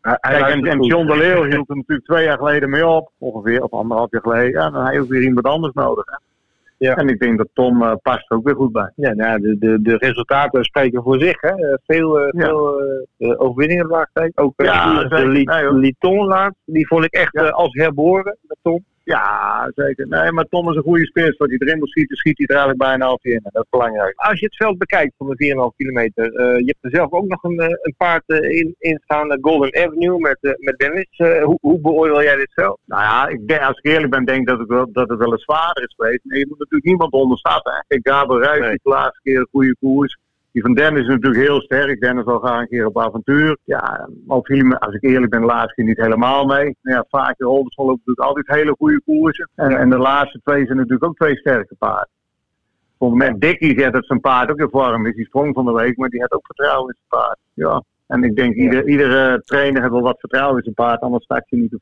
Kijk, en, en John de Leeuw hield er natuurlijk twee jaar geleden mee op. Ongeveer, of anderhalf jaar geleden. Ja, dan heb hij ook weer iemand anders nodig. Hè. Ja. En ik denk dat Tom uh, past ook weer goed bij. Ja, nou, de, de, de resultaten spreken voor zich. Hè. Eh, veel, uh, ja. veel uh, overwinningen de laatste tijd. Ook ja, de Liton laatst, die vond ik echt als herboren met Tom. Ja, zeker. Nee, maar Tom is een goede spits. Wat hij erin moet schieten, schiet hij er eigenlijk bijna altijd in. Dat is belangrijk. Als je het veld bekijkt van de 4,5 kilometer. Uh, je hebt er zelf ook nog een, eh, een paard uh, in, in staan, Golden Avenue met, uh, met Dennis. hoe, hoe beoordeel jij dit zelf? Nou ja, ik denk, als ik eerlijk ben, denk dat, ik wel, dat het wel eens zwaarder is geweest. Maar je moet natuurlijk niemand onderschatten. Kijk, Gabriel Ruijs, nee. die laatste keer een goede koers. Die van Dennis is natuurlijk heel sterk. Dennis al graag een keer op avontuur. Ja, als ik eerlijk ben, de laatste keer niet helemaal mee. Ja, vaak de Holdersvol loopt natuurlijk altijd hele goede koersen. En, en de laatste twee zijn natuurlijk ook twee sterke paarden. Op het moment Dickie zegt dat zijn paard ook in vorm is. Die sprong van de week, maar die had ook vertrouwen in zijn paard. Ja, En ik denk, ieder, iedere trainer heeft wel wat vertrouwen in zijn paard, anders start je niet op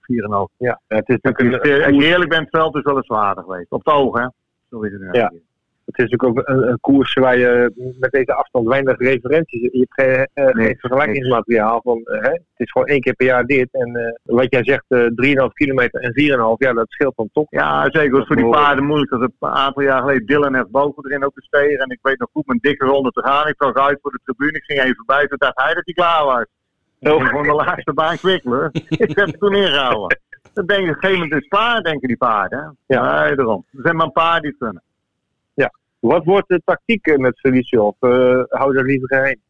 4,5. Ja, het is Als natuurlijk je een, als je eerlijk bent, het veld is wel eens zwaarder geweest. Op het oog, hè? Zo is het nu. Ja. Het is natuurlijk ook een, een koers waar je met deze afstand weinig referenties Je hebt geen, Nee, geen vergelijkingsmateriaal. Van, eh, hè, het is gewoon één keer per jaar dit. En eh, wat jij zegt, eh 3,5 kilometer en 4,5, ja, dat scheelt dan toch. Ja, zeker. Was voor die paarden moeilijk. Dat een aantal jaar geleden Dylan heeft boven erin ook gestegen. En ik weet nog goed mijn dikke ronde te gaan. Ik zag uit voor de tribune. Ik ging even voorbij. Toen dacht hij dat hij klaar was. Ik ging gewoon de laatste baan kwikkelen. ik heb het toen ingehouden. Dan denk je, op een gegeven moment is het klaar, denken die paarden. hè. Ja. Daarom. Er zijn maar een paar die kunnen. Wat wordt de tactiek met Felicio? Of eh, hou dat liever geheim?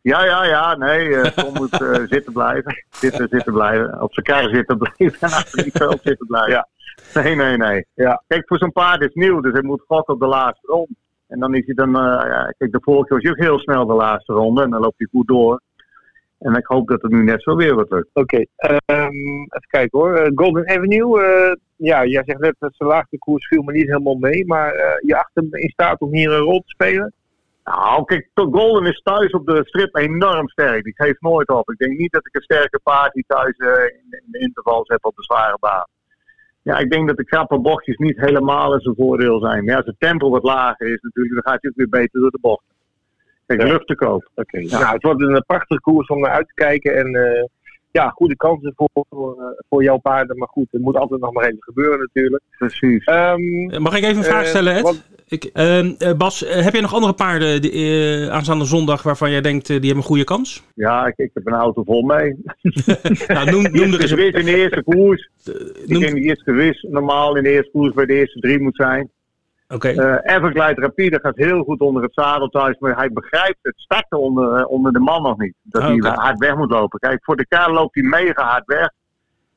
Ja, ja, ja. Nee, eh, Tom moet eh, zitten blijven. Zitten, zitten blijven. Op zijn kar zitten blijven. En achter die veld zitten blijven. Ja. Nee, nee, nee. Ja. Kijk, voor zo'n paard is nieuw. Dus hij moet gokken op de laatste ronde. En dan is hij dan... ja, kijk, de vorige keer was hij ook heel snel de laatste ronde. En dan loopt hij goed door. En ik hoop dat het nu net zo weer wat lukt. Oké, ehm, even kijken hoor. Eh, Golden Avenue, eh, ja, jij zegt net dat zijn laagste koers viel me niet helemaal mee. Maar eh, je acht hem in staat om hier een rol te spelen? Nou, kijk, Golden is thuis op de strip enorm sterk. Die geeft nooit op. Ik denk niet dat ik een sterke paard die thuis in, in de intervals heb op de zware baan. Ja, ik denk dat de krappe bochtjes niet helemaal in zijn voordeel zijn. Maar ja, als het tempo wat lager is natuurlijk, dan gaat hij ook weer beter door de bocht. Kijk, Ja. lucht te koop. Oké, nou, het wordt een prachtige koers om naar uit te kijken. En eh, ja, goede kansen voor, voor, eh, voor jouw paarden. Maar goed, het moet altijd nog maar even gebeuren natuurlijk. Precies. Ehm, Eh, Mag ik even een vraag stellen, Ed? wat- Ik, ehm, eh, Bas, heb jij nog andere paarden die, eh, aanstaande zondag waarvan jij denkt die hebben een goede kans? Ja, ik, ik heb een auto vol mee. nou, noem, noem er eens een, gewis in de eerste koers. Ik noem- denk die eerste gewis normaal in de eerste koers bij de eerste drie moet zijn. Oké, Eh Everglide Rapide gaat heel goed onder het zadel thuis, maar hij begrijpt het starten onder, eh, onder de man nog niet. Dat Ah, hij hard weg moet lopen. Kijk, voor de kar loopt hij mega hard weg.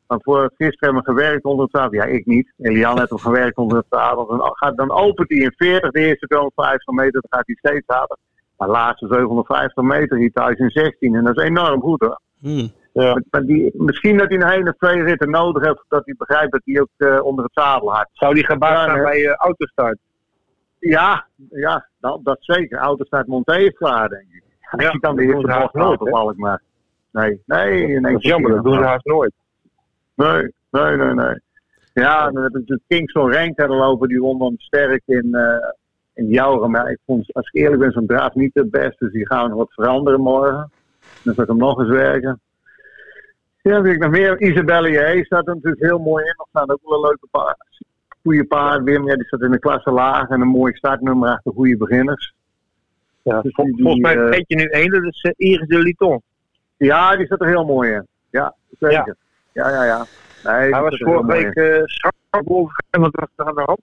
Want voor gisteren hebben we gewerkt onder het zadel. Ja, ik niet. Elian heeft hem gewerkt onder het zadel. Dan, gaat, dan opent hij in 40 de eerste 250 meter, dan gaat hij steeds harder. Maar de laatste 750 meter hier thuis in 16. En dat is enorm goed hoor. Hmm. Ja. Maar, maar die, misschien dat hij een hele of twee ritten nodig heeft, dat hij begrijpt dat hij ook eh, onder het zadel hard Zou die gebaat zijn bij uh, autostart? Ja, ja nou, dat zeker. Auto staat Monté is klaar, denk ik. Ja, je kan de eerste bocht nooit, hè? Alkmaar. Nee, nee, nee. Dat is jammer, dat doen ze haast nooit. Nee, nee, nee, nee. Ja, dan heb ik natuurlijk Kingston Rank hadden lopen, die won dan sterk in, eh in Jouren. Maar ik vond, als ik eerlijk ben, zo'n draaf niet het beste. Dus die gaan we nog wat veranderen morgen. Dan zal ik hem nog eens werken. Ja, heb ik nog meer. Isabelle J. staat er natuurlijk heel mooi in. Er staan ook wel een leuke paard. Goede paard. Wim, ja, die staat in de klasse laag. En een mooi startnummer achter goede beginners. Ja, Dus vol- die- volgens mij eh, vergeet je nu één, dat is uh, Iris de Liton. Ja, die staat er heel mooi in. Ja, zeker. Ja, ja, ja. Nee, Hij was vorige week uh, boven wat was er aan de hand?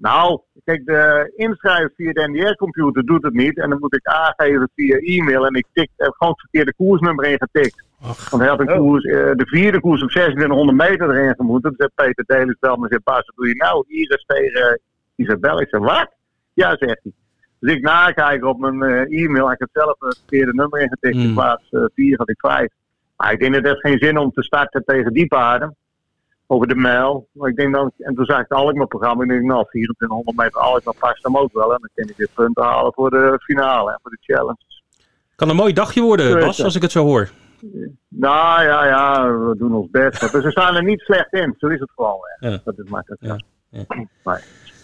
Nou, kijk, de inschrijven via de NDR-computer doet het niet. En dan moet ik aangeven via e-mail. En ik tik, heb gewoon het verkeerde koersnummer ingetikt. Ach, Want hij had een Oh. koers, eh, de vierde koers op 2600 meter erin gemoeten. Dus zei Peter Delis me en zei, Bas, wat doe je nou? Iris tegen Isabel. Ik zei, wat? Ja, zegt hij. Dus ik nakijken op mijn eh, e-mail. Ik heb zelf het verkeerde nummer ingetikt. Hmm. In plaats uh, 4 had ik 5. Maar ik denk dat het heeft geen zin om te starten tegen die paarden. Over de mijl. Maar ik denk dan, en toen zag ik het Alkmaar-programma. En ik denk, nou, 2400 meter Alkmaar past hem ook wel. En dan kan ik weer punten halen voor de finale. En voor de challenge. kan een mooi dagje worden. Bas, als ik het zo hoor. Nou ja, ja, we doen ons best. We staan er niet slecht in. Zo is het. Ja. Dat is makkelijk. Ja.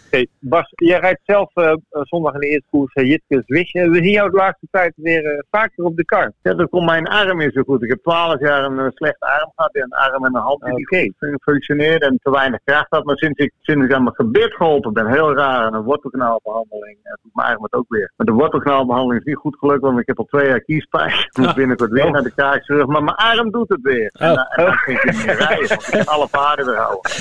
Oké, Bas, jij rijdt zelf eh, eh, zondag in de eerste koers uh, Jitke Zwisch. Eh, we zien jou de laatste tijd weer eh, vaker op de kar. Ja, dan komt mijn arm niet zo goed. Ik heb twaalf jaar een eh, slechte arm gehad. En een arm en een hand die Oké. niet functioneerde en te weinig kracht had. Maar sinds ik, sinds ik aan mijn gebit geholpen ben, heel raar, aan een wortelkanaalbehandeling, en doet mijn arm het ook weer. Maar de wortelkanaalbehandeling is niet goed gelukt, want ik heb al twee jaar kiespijn. Ik moet binnenkort weer naar de kaakchirurg. Maar mijn arm doet het weer. En, Oh. dan- en dan ik niet meer rijden, want ik kan alle paarden weer houden.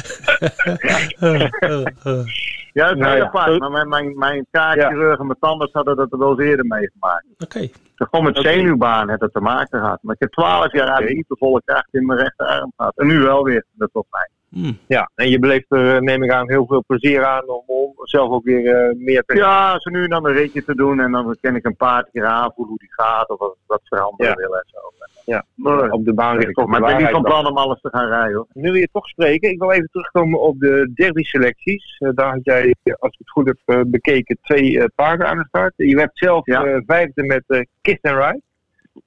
Ja, dat is Nou heel apart. Maar mijn, mijn, mijn kaakchirurg en mijn tandarts hadden dat er wel eens eerder meegemaakt. Oké, Dus gewoon met zenuwbaan het te maken gehad. Maar ik heb twaalf jaar aan niet de volle kracht in mijn rechterarm gehad. En nu wel weer. Dat is wel fijn. Hmm. Ja, en je beleeft er, eh, neem ik aan, heel veel plezier aan om, om zelf ook weer eh, meer te Ja, ze nu en dan een ritje te doen. En dan ken ik een paar keer aanvoelen hoe die gaat. Of wat, wat veranderen Ja. willen en zo. Ja, Maar, op de baan ik, richten. maar ik ben niet van plan om alles te gaan rijden hoor. Nu wil je toch spreken. Ik wil even terugkomen op de derby selecties. Eh, daar had jij, als ik het goed heb bekeken, twee eh, paarden aan de start. Je werd zelf Ja. eh, vijfde met eh Kiss and Ride.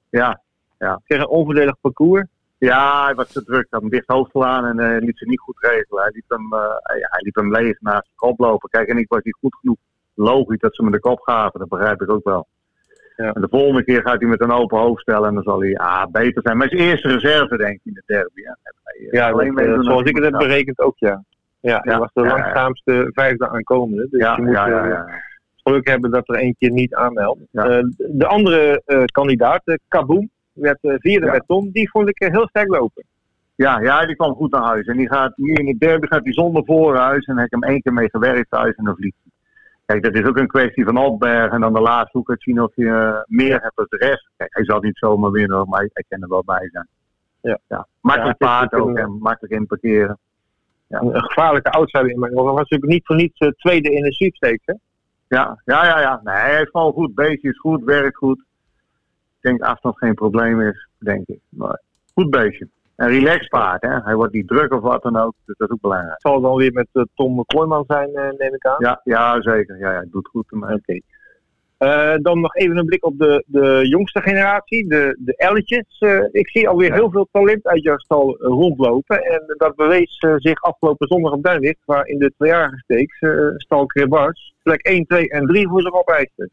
Ja. ja. Kreeg een onvoordelig parcours. Ja, hij was te druk. Hij had een dicht hoofd aan en uh, liet ze niet goed regelen. Hij liep hem, uh, hij hem leeg naast de kop lopen. Kijk, en ik was niet goed genoeg. Logisch dat ze me de kop gaven, dat begrijp ik ook wel. Ja. En de volgende keer gaat hij met een open hoofd stellen en dan zal hij ah, beter zijn. Maar zijn eerste reserve, denk ik, in de derby. Ja, ja alleen dat, uh, zoals ik het heb berekend ook, ja. Ja, hij was de langzaamste vijfde aankomende. Dus je moet geluk hebben dat er eentje niet aanmeldt. de andere kandidaat, Kaboom, werd vierde ja. met Tom. Die vond ik heel sterk lopen. Ja, ja, die kwam goed naar huis. En die gaat hier in de derby gaat hij zonder voorhuis. En heb ik hem één keer mee gewerkt thuis en dan vliegt hij. Kijk, dat is ook een kwestie van opbergen. En dan de laatste hoek zien of je uh, meer hebt dan de rest. Kijk, hij zal niet zomaar winnen, maar hij, kan er wel bij zijn. Ja. ja. Makkelijk ja, paard ook en makkelijk in parkeren. Ja. Een, gevaarlijke outsider in mijn ogen. was natuurlijk niet voor niets uh, tweede in de sweepstakes, hè? Ja, ja, ja. ja. Nee, hij heeft gewoon goed. Beestje is goed, werkt goed. Ik denk afstand geen probleem is, denk ik. Maar goed beestje. Een relax paard, hè. Hij wordt niet druk of wat dan ook, dus dat is ook belangrijk. Het zal dan weer met uh, Tom Kooijman zijn, uh, neem ik aan? Ja, ja zeker. Ja, ja, het doet goed Oké. Okay. Uh, dan nog even een blik op de, de jongste generatie, de, de Elletjes. ik zie alweer heel veel talent uit jouw stal rondlopen. En dat bewees zich afgelopen zondag op Duinlicht, waar in de tweejarige steeks stal Krebars plek 1, 2 en 3 voor zich opeiste.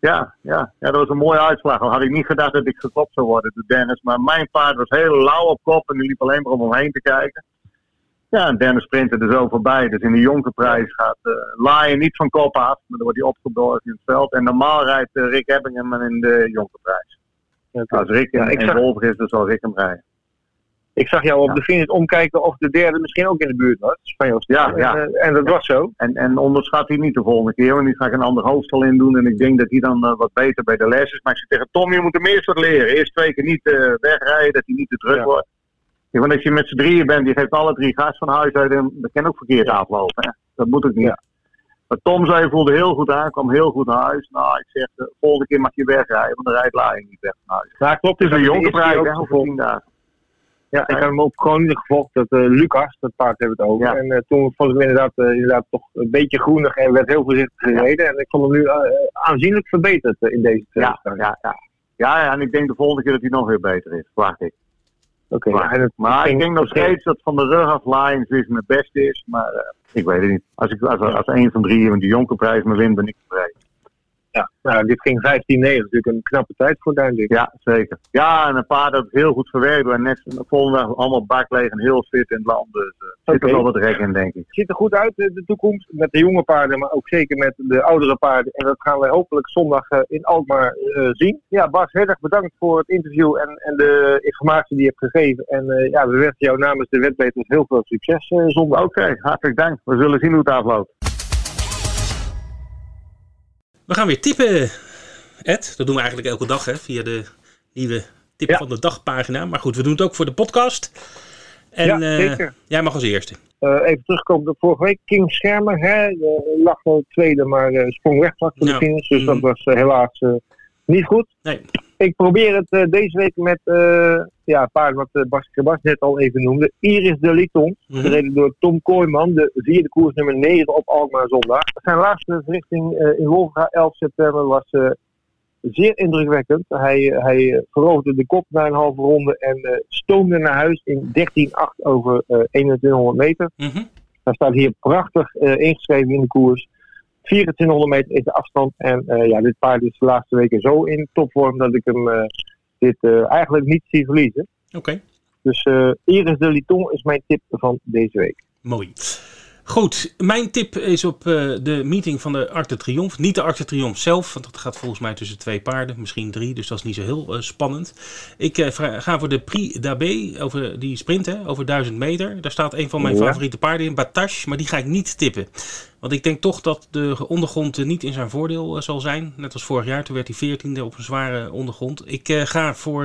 Ja, ja, ja, dat was een mooie uitslag. Al had ik niet gedacht dat ik geklopt zou worden door Dennis. Maar mijn paard was heel lauw op kop en die liep alleen maar om omheen te kijken. Ja, en Dennis sprintte er zo voorbij. Dus in de Jonkerprijs gaat uh, Lion niet van kop af. Maar dan wordt hij opgeborgen in het veld. En normaal rijdt uh, Rick Ebbingen in de Jonkerprijs. Okay. Als Rick in, ja, ik zag... Wolver is, dan zal Rick hem rijden. Ik zag jou op de finish omkijken of de derde misschien ook in de buurt was. Ja, ja. En, en, dat was zo. En, en onderschat hij niet de volgende keer. Want die ga ik een ander hoofdstel in doen. En ik denk dat hij dan uh, wat beter bij de les is. Maar ik zeg tegen Tom, je moet hem eerst wat leren. Eerst twee keer niet uh, wegrijden, dat hij niet te druk ja. wordt. Ja, want als je met z'n drieën bent, die geeft alle drie gas van huis uit. En dat kan ook verkeerd aflopen. Hè? Dat moet ook niet. Ja. Maar Tom zei, voelde heel goed aan, kwam heel goed naar huis. Nou, ik zeg, de volgende keer mag je wegrijden, want dan rijdt niet weg naar huis. Ja, klopt. Het is een jonge prijs, hè, voor tien dagen. Ja, ik heb hem op Groningen gevolgd, dat uh, Lucas, dat paard hebben we het over. Ja. En uh, toen vond ik hem inderdaad, uh, inderdaad toch een beetje groenig en werd heel voorzichtig gereden. Ja. En ik vond hem nu aanzienlijk verbeterd in deze ja, ja, ja, ja. Ja, en ik denk de volgende keer dat hij nog weer beter is, verwacht ik. Oké. Okay, maar, maar ik denk nog steeds dat van de rug af Lions is het beste is, maar ik weet het niet. Als, ik, als, als een van drie in de Jonkerprijs me win, ben ik tevreden. Ja, nou, dit ging 15-9, natuurlijk een knappe tijd voor Duindelijk. Ja, zeker. Ja, en een paar dat heel goed verwerkt. En net de volgende dag allemaal bakleeg en heel fit in het land. Dus uh, okay. zit er wel wat rek in, denk ik. Ziet er goed uit, de toekomst. Met de jonge paarden, maar ook zeker met de oudere paarden. En dat gaan wij hopelijk zondag uh, in Alkmaar uh, zien. Ja, Bas, heel erg bedankt voor het interview en, en de informatie die je hebt gegeven. En ja, we wensen jou namens de wetbeters heel veel succes zondag. Oké, okay, hartelijk dank. We zullen zien hoe het afloopt. We gaan weer typen, Ed. Dat doen we eigenlijk elke dag hè, via de nieuwe tip van de dagpagina. Maar goed, we doen het ook voor de podcast. En ja, zeker. jij mag als eerste. Uh, even terugkomen op vorige week. King Schermer hè, uh, lag wel tweede, maar sprong weg vlak voor de finish. Dus dat mhm. was helaas niet goed. Nee. Ik probeer het deze week met ja, een paard wat Bas Bas net al even noemde. Iris de Liton, mm gereden door Tom Kooijman. De vierde koers nummer 9 op Alkmaar zondag. Zijn laatste verrichting in Wolga 11 september was zeer indrukwekkend. Hij, hij veroverde de kop na een halve ronde en uh, stoomde naar huis in 13-8 over uh, 2100 meter. Mm -hmm. Hij staat hier prachtig uh, ingeschreven in de koers. 2400 meter is de afstand. En uh, ja, dit paard is de laatste weken zo in topvorm dat ik hem dit eigenlijk niet zie verliezen. Oké. Okay. Dus Iris de Liton is mijn tip van deze week. Mooi. Goed, mijn tip is op uh, de meeting van de Arc de Triomphe. Niet de Arc de Triomphe zelf, want dat gaat volgens mij tussen twee paarden, misschien drie, dus dat is niet zo heel uh, spannend. Ik uh, ga voor de Prix d'Abbé, over die sprint, hè, over 1000 meter. Daar staat een van mijn ja. favoriete paarden in, Batache, maar die ga ik niet tippen. Want ik denk toch dat de ondergrond niet in zijn voordeel zal zijn. Net als vorig jaar, toen werd hij veertiende op een zware ondergrond. Ik ga voor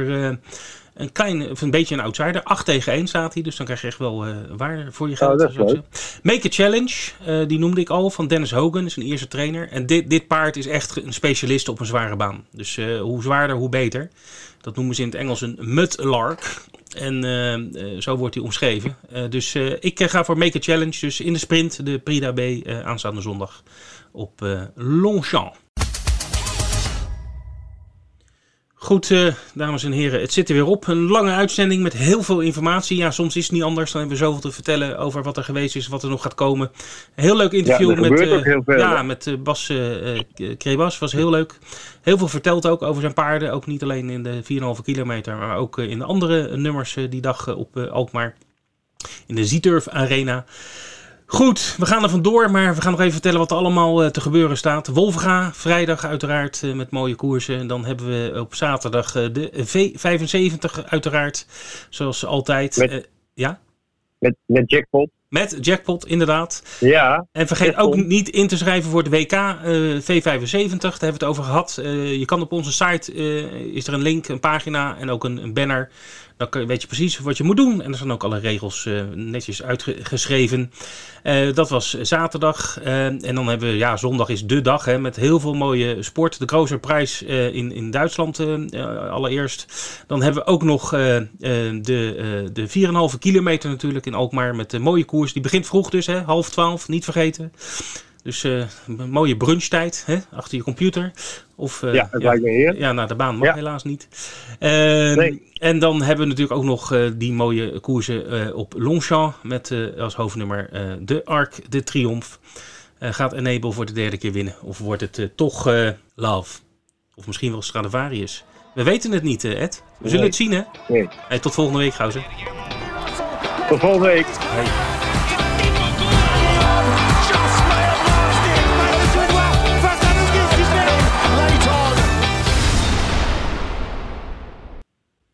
een klein, of een beetje een outsider. 8 tegen 1 staat hij, dus dan krijg je echt wel uh, waar voor je geld. Oh, Make a Challenge, uh, die noemde ik al, van Dennis Hogan, is een eerste trainer. En dit, dit paard is echt een specialist op een zware baan. Dus uh, hoe zwaarder, hoe beter. Dat noemen ze in het Engels een mudlark. En zo wordt hij omschreven. dus ik ga voor Make a Challenge, dus in de sprint, de Prix d'Abbé aanstaande zondag op Longchamp. Goed, uh, dames en heren, het zit er weer op. Een lange uitzending met heel veel informatie. Ja, soms is het niet anders. Dan hebben we zoveel te vertellen over wat er geweest is, wat er nog gaat komen. Een heel leuk interview ja, met, uh, veel, ja, met uh, Bas Krebas. Was heel leuk. Heel veel verteld ook over zijn paarden. Ook niet alleen in de 4,5 kilometer, maar ook in de andere nummers die dag op Alkmaar. In de Zieturf Arena. Goed, we gaan er vandoor, maar we gaan nog even vertellen wat er allemaal uh, te gebeuren staat. Wolfga, vrijdag uiteraard uh, met mooie koersen. En dan hebben we op zaterdag uh, de V75 uiteraard, zoals altijd. Met, ja? Met, met jackpot. Met jackpot, inderdaad. Ja. En vergeet jackpot. ook niet in te schrijven voor de WK V75. Daar hebben we het over gehad. je kan op onze site, is er een link, een pagina en ook een, een banner dan weet je precies wat je moet doen. En er zijn ook alle regels uh, netjes uitgeschreven. Uh, dat was zaterdag. Uh, en dan hebben we, ja, zondag is de dag hè, met heel veel mooie sport. De Grozer in, in Duitsland allereerst. Dan hebben we ook nog de, de 4,5 kilometer natuurlijk in Alkmaar met de mooie koers. Die begint vroeg dus, hè, half twaalf, niet vergeten. Dus uh, een mooie brunchtijd hè, achter je computer. Of, uh, ja, het ja, lijkt me heer. Ja, naar de baan mag ja. helaas niet. Uh, nee. En dan hebben we natuurlijk ook nog die mooie koersen op Longchamp. Met als hoofdnummer de Arc de Triomphe. gaat Enable voor de derde keer winnen? Of wordt het toch Love? Of misschien wel Stradivarius? We weten het niet, Ed. We zullen nee. het zien, hè? Nee. Hey, tot volgende week, Gauze. Tot volgende week. Hey.